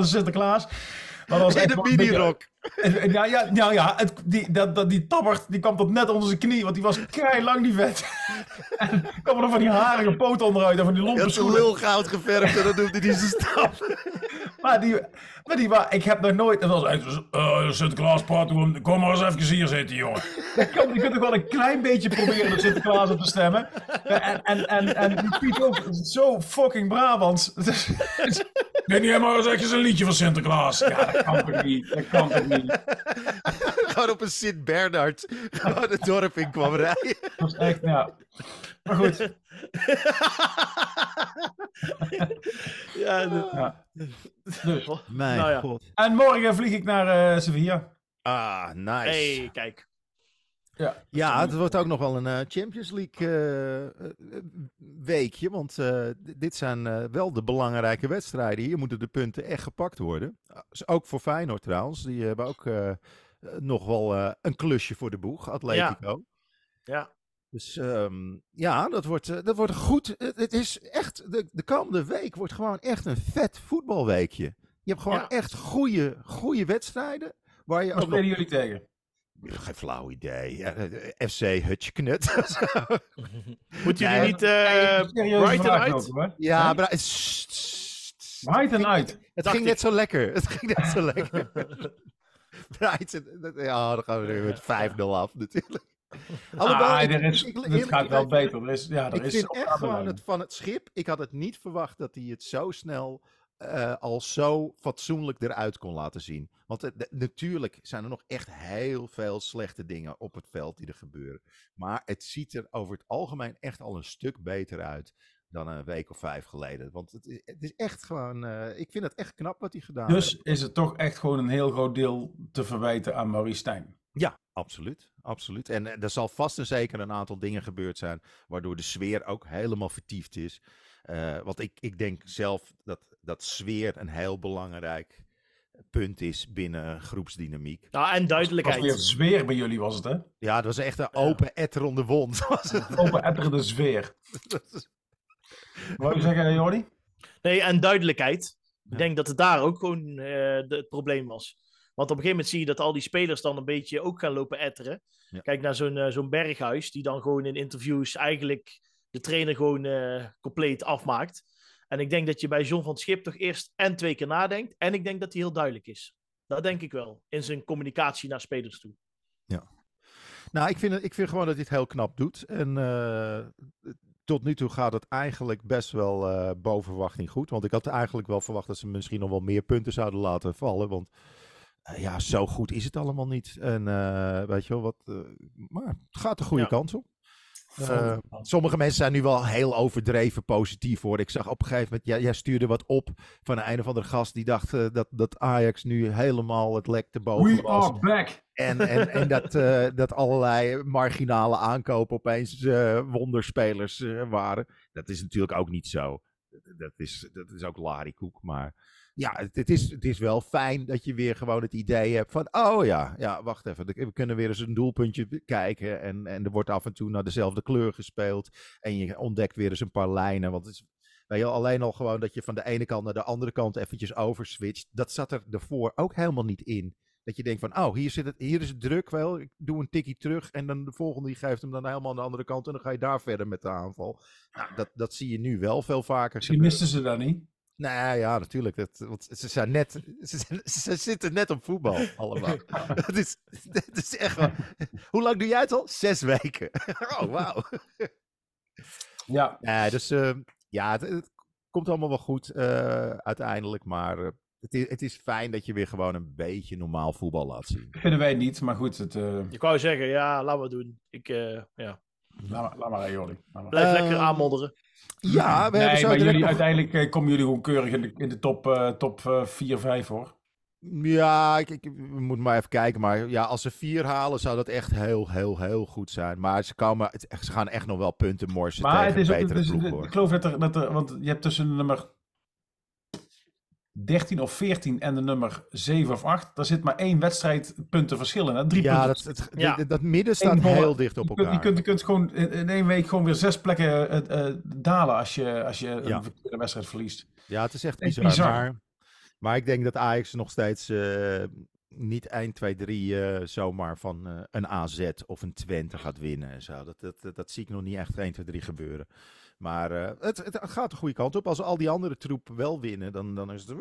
Sinterklaas. Maar dat was In de wel en Ja, nou ja, het, die, dat, dat, die tabbert, die kwam tot net onder zijn knie, want die was lang die vet. en kwam er van die harige poot onderuit en van die lompe schoenen. lul goud geverfd en dan doet hij die zijn stap. Maar die, maar die wa- ik heb nog nooit, het was echt, uh, Sinterklaas gewoon, kom maar eens even hier zitten, jongen. Dat kan, je kunt toch wel een klein beetje proberen met Sinterklaas op te stemmen. En, en, en, en die Piet ook, zo fucking Brabants. Dus- Nee, niet maar eens een liedje van Sinterklaas. Ja, dat kan toch niet, dat kan toch niet. Gewoon op een Sint-Bernard. Gewoon het dorp in kwam rijden. Dat was echt, ja. Maar goed, ja, de- ja. Dus. Mijn Nou ja. god. En morgen vlieg ik naar eh, Sevilla. Ah, nice. hey, kijk. Ja, Ja, het wordt ook nog wel een eh, Champions League eh, eh, weekje. Want dit zijn wel de belangrijke wedstrijden. Hier moeten de punten echt gepakt worden. Ah, ook voor Feyenoord trouwens. Die hebben ook nog wel een klusje voor de boeg. Atletico. Ja. Dus ehm, ja, dat wordt, dat wordt goed. Het, is echt, de, de komende week wordt gewoon echt een vet voetbalweekje. Je hebt gewoon Ja. echt goede, goede wedstrijden. Waar je nog spelen jullie tegen? Geen flauw idee. Ja, eh, FC Hutchknut. Moeten Nee, jullie niet eh vraag uit? ja, maar het, Brighton uit. het ging net zo lekker. Het ging net zo lekker. Ja, dan gaan we er met 5-0 af natuurlijk. Ah, er is, ik- het eerlijk gaat wel beter. Er is, ja, er Ik is vind echt gewoon het van het schip. Ik had het niet verwacht dat hij het zo snel eh, al zo fatsoenlijk eruit kon laten zien. Want eh, de- natuurlijk zijn er nog echt heel veel slechte dingen op het veld die er gebeuren. Maar het ziet er over het algemeen echt al een stuk beter uit dan een week of vijf geleden. Want het is, het is echt gewoon, eh, ik vind het echt knap wat hij gedaan Dus heeft. is het toch echt gewoon een heel groot deel te verwijten aan Maurice Stijn. Ja, absoluut. absoluut. En er zal vast en zeker een aantal dingen gebeurd zijn waardoor de sfeer ook helemaal vertiefd is. Want ik, ik denk zelf dat, dat sfeer een heel belangrijk punt is binnen groepsdynamiek. Nou, en Het was duidelijkheid. weer zweer bij jullie, was het hè? Ja, het was echt een open etter om de wond. was het. Open etterende zweer. Wou je zeggen, Jordi? Nee, en duidelijkheid. Ja. Ik denk dat het daar ook gewoon eh, de- het probleem was. Want op een gegeven moment zie je dat al die spelers dan een beetje ook gaan lopen etteren. Ja. Kijk naar zo'n eh, zo'n Berghuis, die dan gewoon in interviews eigenlijk de trainer gewoon eh, compleet afmaakt. En ik denk dat je bij John van het Schip toch eerst en twee keer nadenkt. En ik denk dat hij heel duidelijk is. Dat denk ik wel. In zijn communicatie naar spelers toe. Nou, ik vind, ik vind gewoon dat hij het heel knap doet. En eh, tot nu toe gaat het eigenlijk best wel eh, boven verwachting goed. Want ik had eigenlijk wel verwacht dat ze misschien nog wel meer punten zouden laten vallen. Want eh, ja, zo goed is het allemaal niet. En weet je wel, wat, maar het gaat de goede Ja. kant op. Eh, sommige mensen zijn nu wel heel overdreven positief hoor. Ik zag op een gegeven moment, jij, jij stuurde wat op van een, een of andere gast die dacht eh, dat, dat Ajax nu helemaal het lek te boven We was. are back. En, en, en dat, eh, dat allerlei marginale aankopen opeens wonderspelers waren. Dat is natuurlijk ook niet zo. Dat is, dat is ook larikoek. Maar ja, het, het, is, het is wel fijn dat je weer gewoon het idee hebt van... Oh ja, ja wacht even. We kunnen weer eens een doelpuntje kijken. En, en er wordt af en toe naar dezelfde kleur gespeeld. En je ontdekt weer eens een paar lijnen. Want het is, je, alleen al gewoon dat je van de ene kant naar de andere kant eventjes overswitcht. Dat zat er daarvoor ook helemaal niet in. Dat je denkt van, oh, hier, zit het, hier is het druk wel. Ik doe een tikkie terug en dan de volgende die geeft hem dan helemaal aan de andere kant. En dan ga je daar verder met de aanval. Nou, dat, dat zie je nu wel veel vaker gebeuren. misten ze dat niet. Nou ja, natuurlijk. Dat, want ze, zijn net, ze, zijn- ze zitten net op voetbal allemaal. Het is, het is echt wel... Hoe lang doe jij het al? Zes weken. Oh, wauw. Ja, Ja, dus eh, ja, het, het komt allemaal wel goed eh, uiteindelijk. Maar eh, het, is, het is fijn dat je weer gewoon een beetje normaal voetbal laat zien. vinden wij niet, maar goed, het, eh, Ik wou zeggen, ja, laten we het doen. Ik, eh, ja. Laat, maar, laat maar, Jordi. Laat maar. Blijf lekker aanmodderen. Ja, we nee, hebben zo maar direct jullie, nog- uiteindelijk eh, komen jullie gewoon keurig in de, in de top, eh, top eh, 4, 5 hoor. Ja, ik, ik, we moeten maar even kijken. Maar ja, als ze vier halen, zou dat echt heel, heel, heel goed zijn. Maar ze, komen, het- ze gaan echt nog wel punten morsen Maar het tegen is een ook, het betere is, ploeg, hoor. ik geloof dat er, dat er, want je hebt tussen nummer 13 of 14 en de nummer 7 of 8, daar zit maar één wedstrijd punten verschil in. Hè? Drie Ja, punten. dat, het- Ja. dat- dat midden staat Eén heel dicht op je, elkaar. kunt, je, kunt, je kunt gewoon in, in één week gewoon weer zes plekken eh, eh, dalen als je, als je Ja. een verkeerde wedstrijd verliest. Ja, het is echt bizar. bizar. Maar, maar ik denk dat Ajax nog steeds eh, niet 1, 2, 3 eh, zomaar van eh, een AZ of een Twente gaat winnen en zo. Dat, dat, dat, dat zie ik nog niet echt 1, 2, 3 gebeuren. Maar eh, het, het gaat de goede kant op. Als al die andere troep wel winnen, dan, dan, is het,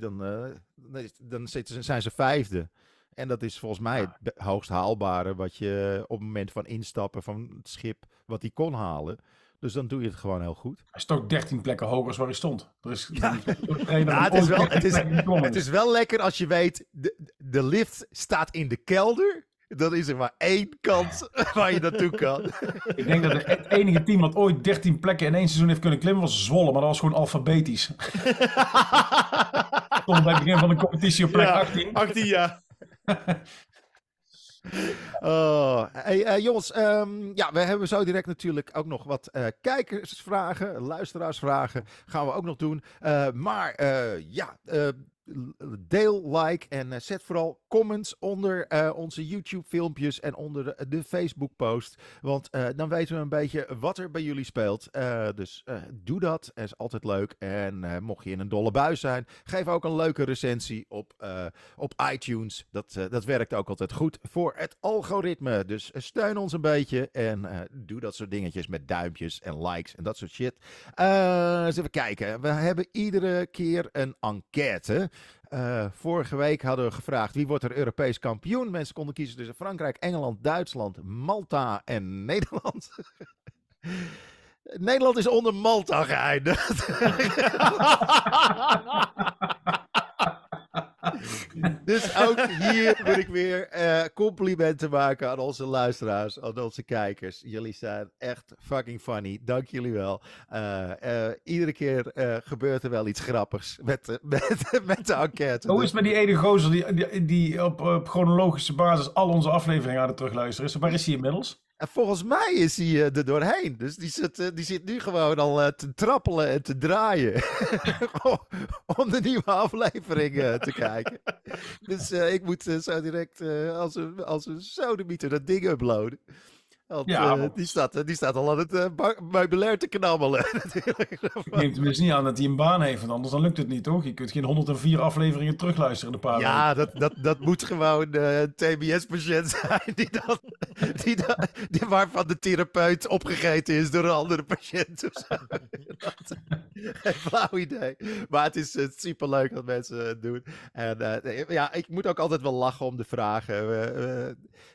dan, eh, dan, zijn ze vijfde. En dat is volgens mij het hoogst haalbare wat je op het moment van instappen van het schip, wat hij kon halen. Dus dan doe je het gewoon heel goed. Hij is toch 13 plekken hoger als waar hij stond. Er is, Ja. er het is wel, 13 het is, plekken geklommen het is wel lekker als je weet, de, de lift staat in de kelder. Dan is er maar één kant waar je naartoe kan. Ik denk dat het enige team wat ooit 13 plekken in één seizoen heeft kunnen klimmen was Zwolle, maar dat was gewoon alfabetisch. Stond bij het begin van de competitie op plek Ja. 18. 18 jaar. Oh, hey, eh, jongens, ehm, ja, we hebben zo direct natuurlijk ook nog wat eh, kijkersvragen, luisteraarsvragen gaan we ook nog doen. Eh, maar ja, deel, like en eh, zet vooral comments onder eh, onze YouTube-filmpjes en onder de, de Facebook-post. Want eh, dan weten we een beetje wat er bij jullie speelt. Eh, dus eh, doe dat, dat is altijd leuk. En eh, mocht je in een dolle bui zijn, geef ook een leuke recensie op, eh, op iTunes. Dat, eh, dat werkt ook altijd goed voor het algoritme. Dus eh, steun ons een beetje en eh, doe dat soort dingetjes met duimpjes en likes en dat soort shit. Eh, eens even kijken. We hebben iedere keer een enquête. Eh, vorige week hadden we gevraagd wie wordt er Europees kampioen. Mensen konden kiezen tussen Frankrijk, Engeland, Duitsland, Malta en Nederland. Nederland is onder Malta geëindigd. dus ook hier wil ik weer eh, complimenten maken aan onze luisteraars, aan onze kijkers. Jullie zijn echt fucking funny. Dank jullie wel. Eh, eh, iedere keer gebeurt er wel iets grappigs met, met, met de enquête. Hoe is met die ene gozer die, die, die op, op chronologische basis al onze afleveringen aan het terugluisteren is? Waar is hij inmiddels? En volgens mij is hij eh, er doorheen. Dus die zit, eh, die zit nu gewoon al eh, te trappelen en te draaien. om de nieuwe aflevering te kijken. Dus ik moet zo direct als een, als een sodemieter dat ding uploaden. Want Ja, eh, die, staat, eh, die staat al aan het ba- meubilair te knabbelen. natuurlijk. Ik neem tenminste niet aan dat hij een baan heeft, want anders dan lukt het niet, toch? Je kunt geen 104 afleveringen terugluisteren in een paar weken. Ja, dat, dat, dat moet gewoon een TBS-patiënt zijn die dan, die die, waarvan de therapeut opgegeten is door een andere patiënt of zo. Dat- Geen flauw idee. Maar het is uh, superleuk dat mensen het doen. En ja, ik moet ook altijd wel lachen om de vragen.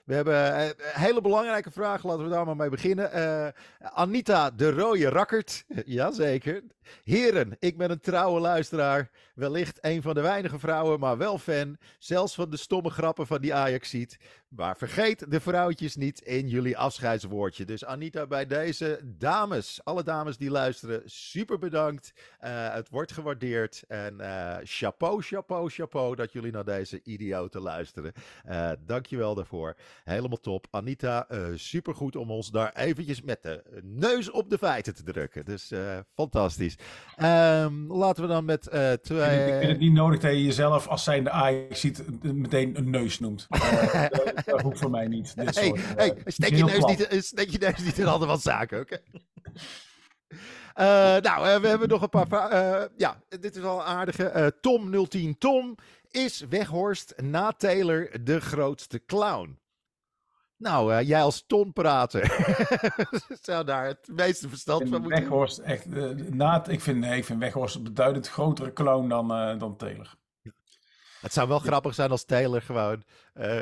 We, hebben een hele belangrijke vraag, laten we daar maar mee beginnen. Eh, Anita de Rode Rakkert, jazeker. Heren, ik ben een trouwe luisteraar. Wellicht een van de weinige vrouwen, maar wel fan. Zelfs van de stomme grappen van die Ajaxiet. Maar vergeet de vrouwtjes niet in jullie afscheidswoordje. Dus Anita, bij deze dames, alle dames die luisteren, super bedankt. Uh, het wordt gewaardeerd. En uh, chapeau, chapeau, chapeau dat jullie naar deze idioten luisteren. Uh, dankjewel daarvoor. Helemaal top. Anita, super goed om ons daar eventjes met de neus op de feiten te drukken. Dus fantastisch. Um, laten we dan met twee... Ik vind het niet nodig dat je jezelf als zijnde Ajax ziet meteen een neus noemt. Uh, dat hoeft voor mij niet. Dit hey, soort, hey, steek, je neus niet, steek je neus niet in handen van zaken, oké? Okay? Uh, nou, we hebben nog een paar vragen. Ja, dit is al een aardige. Tom010 Tom. Is Weghorst na Taylor de grootste clown? Nou, jij als tonprater zou daar het meeste verstand van moeten Weghorst echt, na, ik, vind, nee, ik vind Weghorst een beduidend grotere clown dan, dan Taylor. Het zou wel grappig zijn als Taylor gewoon uh,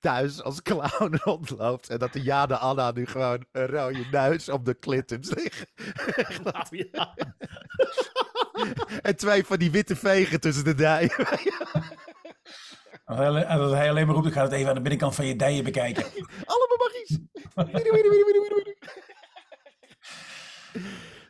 thuis als clown rondloopt. En dat de Jade Anna nu gewoon een rode neus op de clintons liggen. nou, ja. en twee van die witte vegen tussen de dijen. En dat hij alleen maar roept, ik ga het even aan de binnenkant van je dijen bekijken. Allemaal magisch.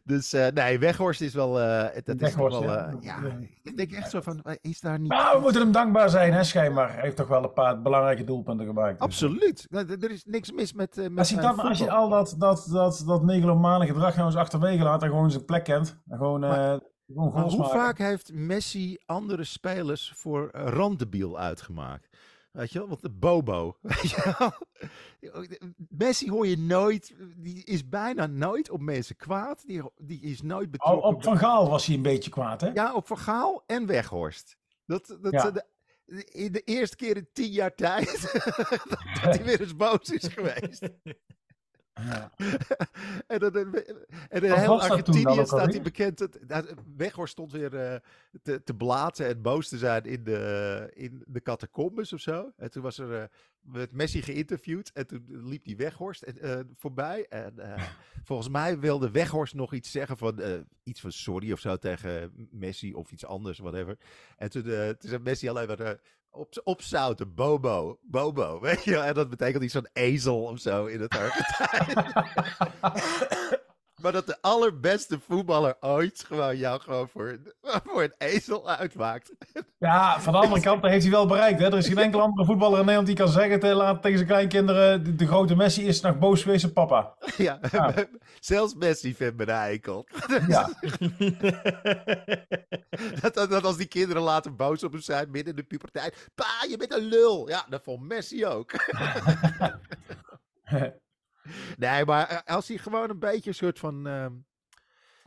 Dus uh, nee, Weghorst is wel. Uh, dat Weghorst, is wel. Uh, ja. ja. ik denk echt zo van. Is daar niet. Nou, we moeten hem dankbaar zijn, hè, schijnbaar. Hij heeft toch wel een paar belangrijke doelpunten gemaakt. Absoluut. Er is niks mis met. met als, je dat, als je al dat, dat, dat, dat megalomane gedrag nou eens achterwege laat en gewoon zijn plek kent. En gewoon. Maar, gewoon maar hoe vaak heeft Messi andere spelers voor randebiel uitgemaakt? Weet je wel, want de Bobo. Weet je wel? Messi hoor je nooit, die is bijna nooit op mensen kwaad. Die, die is nooit betrokken. Oh, op Van Gaal was hij een beetje kwaad, hè? Ja, op Van Gaal en Weghorst. Dat, dat, ja. de, in de eerste keer in tien jaar tijd dat hij weer eens boos is geweest. Ja. en dan, en in heel dat toen dan Argentinië staat hij bekend. Dat, Weghorst stond weer eh, te, te blaten en boos te zijn in de, in de catacombes of zo. En toen was er, eh, werd Messi geïnterviewd en toen liep die Weghorst en, eh, voorbij. En eh, volgens mij wilde Weghorst nog iets zeggen van, eh, iets van sorry of zo tegen Messi of iets anders, whatever. En toen, eh, toen zei Messi alleen maar... eh, op, opzouten, Bobo, Bobo, weet je wel? En dat betekent iets van ezel of zo in het Argentijn. maar dat de allerbeste voetballer ooit gewoon jou gewoon voor, voor een ezel uitmaakt. Ja, van de andere kant heeft hij wel bereikt. Hè? Er is geen enkele andere voetballer in Nederland die kan zeggen te, laat, tegen zijn kleinkinderen: de, de grote Messi is nog boos geweest op papa. ja, Ja. zelfs Messi vindt me een eikel. Ja, dat, dat, dat als die kinderen later boos op hem zijn midden in de puberteit. Pa, je bent een lul. Ja, dat vond Messi ook. Nee, maar eh, als hij gewoon een beetje een soort van... ehm,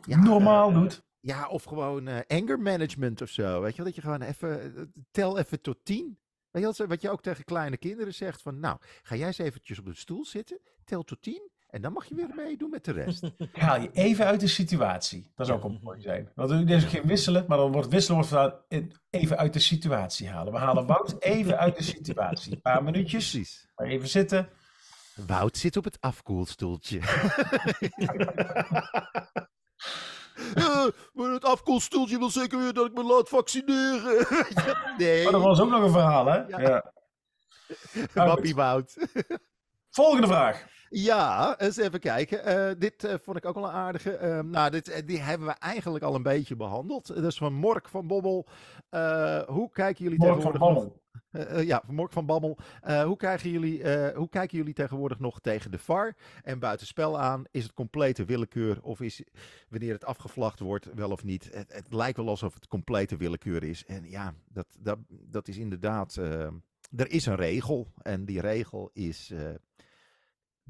ja, normaal eh, doet. Ja, of gewoon eh, anger management of zo. Weet je wel, dat je gewoon even, tel even tot tien. Weet je wat je ook tegen kleine kinderen zegt van, nou, ga jij eens eventjes op de stoel zitten, tel tot tien en dan mag je weer meedoen met de rest. Haal je even uit de situatie. Dat zou ook wel mooi zijn. Want er is geen wisselen, maar dan wordt wisselen wordt even uit de situatie halen. We halen Wout even uit de situatie. Een paar minuutjes, Precies. maar even zitten. Wout zit op het afkoelstoeltje. Maar het afkoelstoeltje wil zeker weer dat ik me laat vaccineren. nee, Oh, dat was ook nog een verhaal, hè? Ja. Ja. wappie Wout. Volgende vraag. Ja, eens even kijken. Eh, dit eh, vond ik ook wel een aardige. Eh, nou, dit, eh, die hebben we eigenlijk al een beetje behandeld. Dat is van Mork van Bobbel. Hoe kijken jullie van tegenwoordig nog-. Eh, eh, ja, van Mork van Bammel. Eh, hoe, krijgen jullie, hoe kijken jullie tegenwoordig nog tegen de VAR en buitenspel aan? Is het complete willekeur of is wanneer het afgevlacht wordt wel of niet? Het, het lijkt wel alsof het complete willekeur is. En ja, dat, dat, dat is inderdaad. eh, er is een regel en die regel is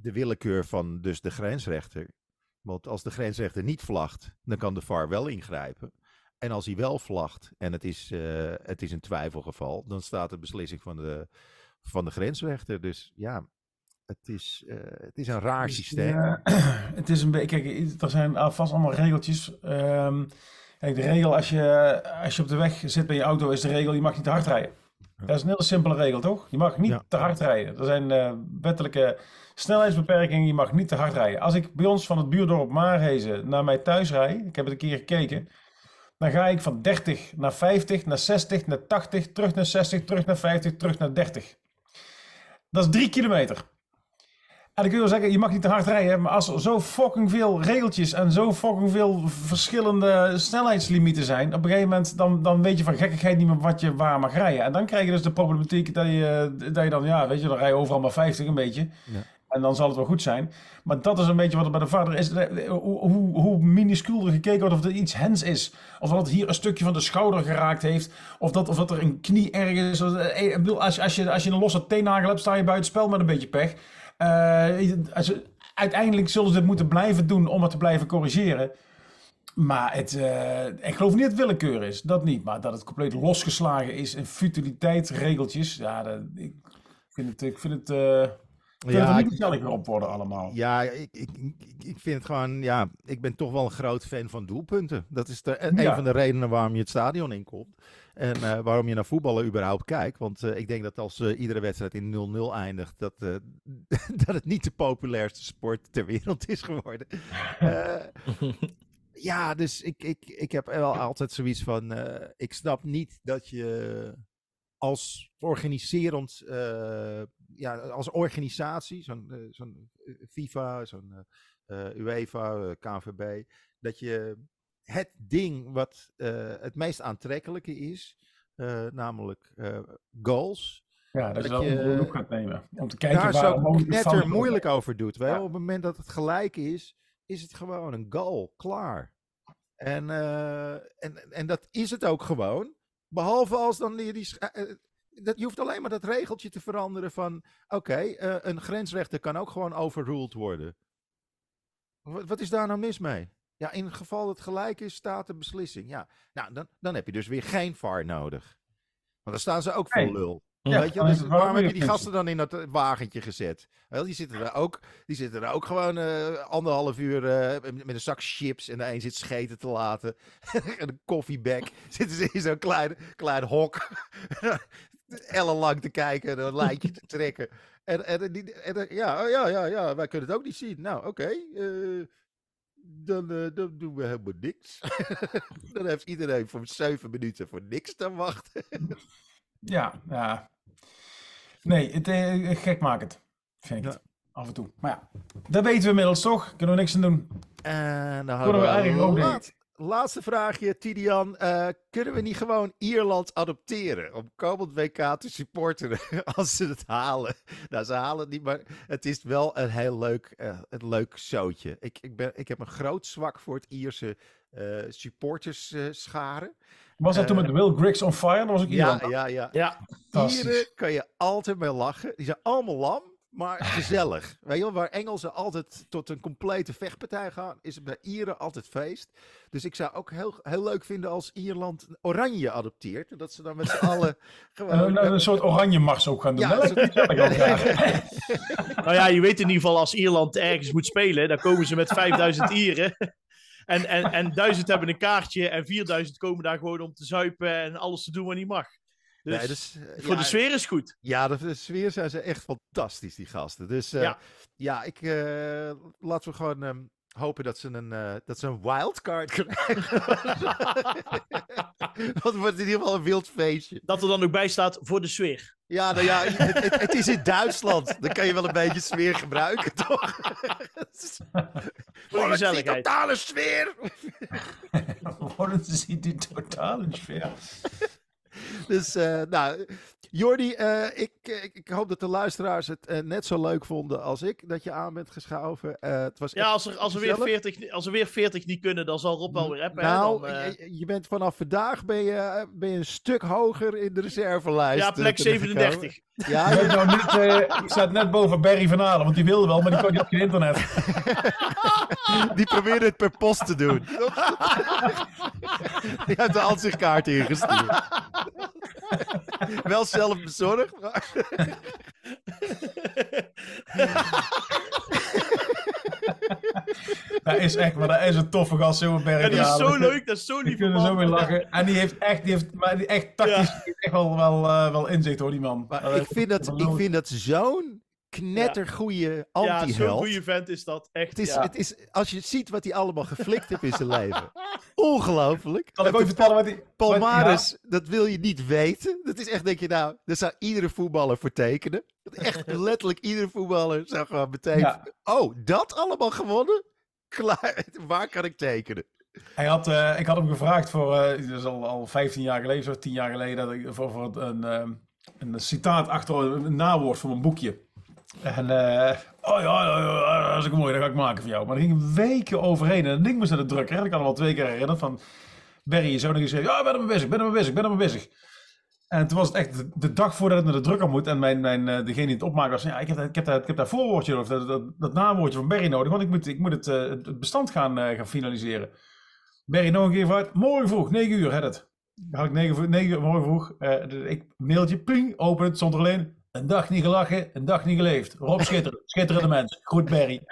de willekeur van dus de grensrechter. Want als de grensrechter niet vlagt, dan kan de VAR wel ingrijpen. En als hij wel vlagt en het is, eh, het is een twijfelgeval, dan staat de beslissing van de, van de grensrechter. Dus ja, het is, eh, het is een raar systeem. Ja, het is een beetje, kijk, er zijn alvast allemaal regeltjes. Ehm, kijk, de regel als je, als je op de weg zit met je auto, is de regel, je mag niet te hard rijden. Dat is een hele simpele regel, toch? Je mag niet Ja. te hard rijden. Er zijn eh, wettelijke snelheidsbeperkingen, je mag niet te hard rijden. Als ik bij ons van het buurdorp Maarhezen naar mijn thuis rijd, ik heb het een keer gekeken, dan ga ik van 30 naar 50, naar 60, naar 80, terug naar 60, terug naar 50, terug naar 30. Dat is drie kilometer. En dan kun je wel zeggen, je mag niet te hard rijden, maar als er zo fucking veel regeltjes en zo fucking veel verschillende snelheidslimieten zijn, op een gegeven moment dan, dan weet je van gekkigheid niet meer wat je waar mag rijden. En dan krijg je dus de problematiek dat je, dat je dan, ja, weet je, dan rij je overal maar 50 een beetje. Ja. En dan zal het wel goed zijn. Maar dat is een beetje wat er bij de vader is. Hoe, hoe, minuscuul er gekeken wordt of er iets hens is. Of dat het hier een stukje van de schouder geraakt heeft. Of dat, of dat er een knie ergens... eh, Ik bedoel, als, je- als, je, als je een losse teennagel hebt, sta je buiten spel met een beetje pech. Eh, als, uiteindelijk zullen ze het moeten blijven doen om het te blijven corrigeren. Maar het, eh, ik geloof niet dat het willekeur is. Dat niet. Maar dat het compleet losgeslagen is in futiliteitsregeltjes. Ja, dat, ik vind het... Ik vind het ik vind het er niet op worden allemaal. Ja, ik, ik, ik, ik vind het gewoon, ja, ik ben toch wel een groot fan van doelpunten. Dat is de, een Ja. van de redenen waarom je het stadion inkomt. En eh, waarom je naar voetballen überhaupt kijkt. Want eh, ik denk dat als eh, iedere wedstrijd in 0-0 eindigt, dat, dat het niet de populairste sport ter wereld is geworden. Ja, dus ik, ik, ik heb wel altijd zoiets van, ik snap niet dat je als organiserend, ja, als organisatie, zo'n zo'n FIFA, zo'n UEFA, KNVB, dat je het ding wat eh, het meest aantrekkelijke is, eh, namelijk eh, goals, Ja, dat, je Dat je- de loep gaat nemen. Om te kijken daar waar zo net er moeilijk over doet. Wel. Ja. Op het moment dat het gelijk is, is het gewoon een goal. Klaar. En, en, en dat is het ook gewoon. Behalve als dan die. die dat, je hoeft alleen maar dat regeltje te veranderen van. Oké, een grensrechter kan ook gewoon overruled worden. Wat, wat is daar nou mis mee? Ja, in het geval dat het gelijk is, staat de beslissing. Ja, nou, dan, dan heb je dus weer geen VAR nodig. dan staan ze ook vol Nee. lul. Ja, Weet je, dus waarom heb je die gasten dan in dat eh, wagentje gezet? Wel, die zitten er ook, die zitten er ook gewoon eh, anderhalf uur eh, met een zak chips en de een zit scheten te laten. en een koffiebek. Zitten ze in zo'n klein, klein hok. ellenlang te kijken en een lijntje te trekken. En, en, die- en, en- ja, oh ja, ja, ja, wij kunnen het ook niet zien. Nou, oké. eh, dan, eh, dan doen we helemaal niks. dan heeft iedereen voor zeven minuten voor niks te wachten. Ja, ja. Nee, het, eh, gek maakt het. Vind ik Ja. het. Af en toe. Maar ja, dat weten we inmiddels toch. Kunnen we niks aan doen. En dan Worden hadden we we eigenlijk ook, laat- laatste vraagje, Tidian. Eh, kunnen we niet gewoon Ierland adopteren om komend WK te supporteren als ze het halen? Nou, ze halen het niet, maar het is wel een heel leuk, eh, een leuk zootje. Ik, ik, ben, ik heb een groot zwak voor het Ierse eh supporters eh, scharen. Was dat toen met Will Griggs on Fire? Dat was ook Ja, Ierland. ja, ja. Ja. Ieren kan je altijd mee lachen. Die zijn allemaal lam, maar gezellig. Weet je wel, waar Engelsen altijd tot een complete vechtpartij gaan, is het bij Ieren altijd feest. Dus ik zou ook heel, heel leuk vinden als Ierland oranje adopteert. En dat ze dan met z'n allen En gewoon... een, een soort oranje mars ook gaan doen. Ja, Dat nou ja, je weet in ieder geval als Ierland ergens moet spelen, dan komen ze met 5000 Ieren. En, en, en 1000 hebben een kaartje en 4000 komen daar gewoon om te zuipen en alles te doen wat niet mag. Dus, Nee, dus, eh, voor ja, de sfeer is goed. Ja, de, de sfeer zijn ze echt fantastisch, die gasten. Dus eh, ja. Ja. ik, eh, laten we gewoon ehm, hopen dat ze een, eh, dat ze een wildcard krijgen. Het wordt in ieder geval een wild feestje. Dat er dan ook bij staat voor de sfeer. Ja, nou ja, het, het, het is in Duitsland. Dan kan je wel een beetje sfeer gebruiken, toch? Voor de gezelligheid. totale sfeer. Worden ze die totale sfeer. Dus, eh, nou, Jordi, eh, ik, ik, ik hoop dat de luisteraars het eh, net zo leuk vonden als ik, dat je aan bent geschoven. Eh, het was Ja, als er, als, er weer gezellig. 40, als er weer 40 niet kunnen, dan zal Rob wel weer hè, Nou, dan, eh, je, je bent vanaf vandaag ben je, ben je een stuk hoger in de reservelijst. ja, eh, plek terechtgekomen. 37. Ja, je- nou niet, eh, ik staat net boven Barry van Halen, want die wilde wel, maar die kon niet op geen internet. die probeerde het per post te doen. Die heeft de ansichtkaart ingestuurd. Wel zelf bezorgd, maar... Dat is echt, maar dat is een toffe gast, zo Barry Ja, die van is zo leuk, dat is zo Die lief. kunnen zo weer lachen. En die heeft echt, die heeft, maar die echt tactisch, die heeft echt wel, wel, eh, wel inzicht hoor, die man. Maar Eh, ik vind dat, ik vind dat zo'n knettergoeie Ja, zo'n anti-held. goede vent is dat. Echt. het is, ja. het is, als je ziet wat hij allemaal geflikt heeft in zijn leven. Ongelooflijk. Kan ik ooit vertellen wat die... wat- ja. Palmares, dat wil je niet weten. Dat is echt, denk je nou, daar zou iedere voetballer voor tekenen. Echt letterlijk iedere voetballer zou gewoon meteen... Ja. Oh, dat allemaal gewonnen? Klaar, waar kan ik tekenen? Hij had, eh, ik had hem gevraagd voor, eh dat is al, al 15 jaar geleden, zo 10 jaar geleden, dat ik, voor, voor een, ehm, een citaat achter een nawoord voor mijn boekje. En, eh, oh ja, dat is ook mooi, dat ga ik maken voor jou. Maar er gingen weken overheen en dat ding moest naar de drukker. Ik kan me al twee keer herinnerd van, Barry is zo nog gezegd, ja, ben er mee bezig, ben er mee bezig, ben er mee bezig. En toen was het echt de, dag voordat het naar de drukker moet. En mijn, mijn, eh, degene die het opmaakte was, ja, ik heb, ik heb, dat, ik heb dat voorwoordje, of dat, dat, dat nawoordje van Barry nodig. Want ik moet, ik moet het, eh, bestand gaan, gaan finaliseren. Barry nog een keer vooruit. Morgen vroeg, 9 uur, had het. Dan had ik 9, vroeg- 9 uur, morgen vroeg. ik mailtje, ping, open het, stond er alleen. Een dag niet gelachen, een dag niet geleefd. Rob Schitter, schitterende mens. Goed Barry.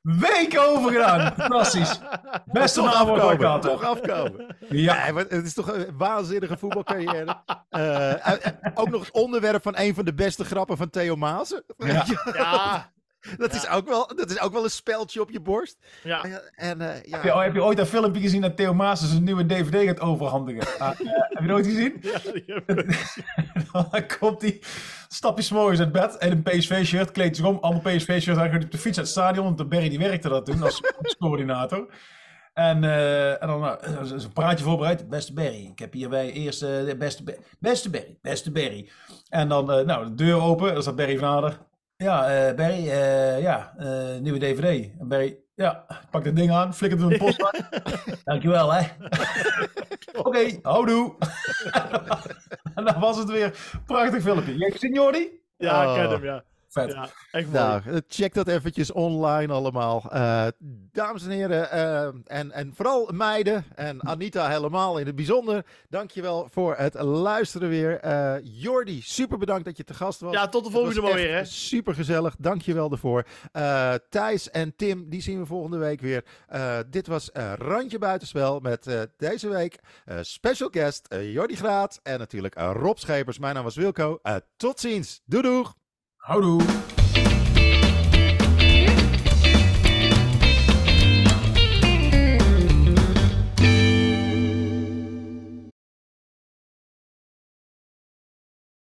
Weken over gedaan. Fantastisch. Beste ik afkomen, toch afkomen. Ja, het is toch een waanzinnige voetbalcarrière. Eh, eh, ook nog het onderwerp van een van de beste grappen van Theo Maassen. Ja. Ja, Dat, is ook wel, dat is ook wel een speldje op je borst. ja. En eh, ja, Heb je, heb je ooit dat filmpje gezien dat Theo Maas zijn nieuwe DVD gaat overhandigen? Ah, eh, heb je dat ooit gezien? ja, die- Dan komt hij, stap je 's morgens uit bed en een PSV-shirt, kleedt zich om, ander PSV-shirt, hij gaat op de fiets uit het stadion, want de Berry die werkte dat toen als coördinator. En, eh, en dan nou, zo'n praatje voorbereid. Beste Berry, ik heb hierbij eerst eh, de beste, Be- beste Berry, beste Berry. En dan eh, nou, de deur open, daar staat Berry van Ader. Ja, eh Berry, eh, ja, eh, nieuwe DVD. En Berry, ja, pak dat ding aan, flikkert het in de post. Dankjewel, hè. Oké, houdoe. en dan was het weer. Prachtig filmpje. Jij gezien, Jordi? ja, ik ken Oh. hem, ja. Vet. Ja, echt mooi. Nou, check dat eventjes online allemaal. Eh, dames en heren, eh, en, en vooral meiden en Anita helemaal in het bijzonder. Dankjewel voor het luisteren weer. Eh Jordi, super bedankt dat je te gast was. ja, tot de volgende echt weer, hè. Super gezellig, dankjewel daarvoor. Thijs en Tim, die zien we volgende week weer. Dit was Randje Buitenspel met deze week special guest Jordi Graat en natuurlijk Rob Schepers. Mijn naam was Wilco. Tot ziens, doei doeg! Houdoe!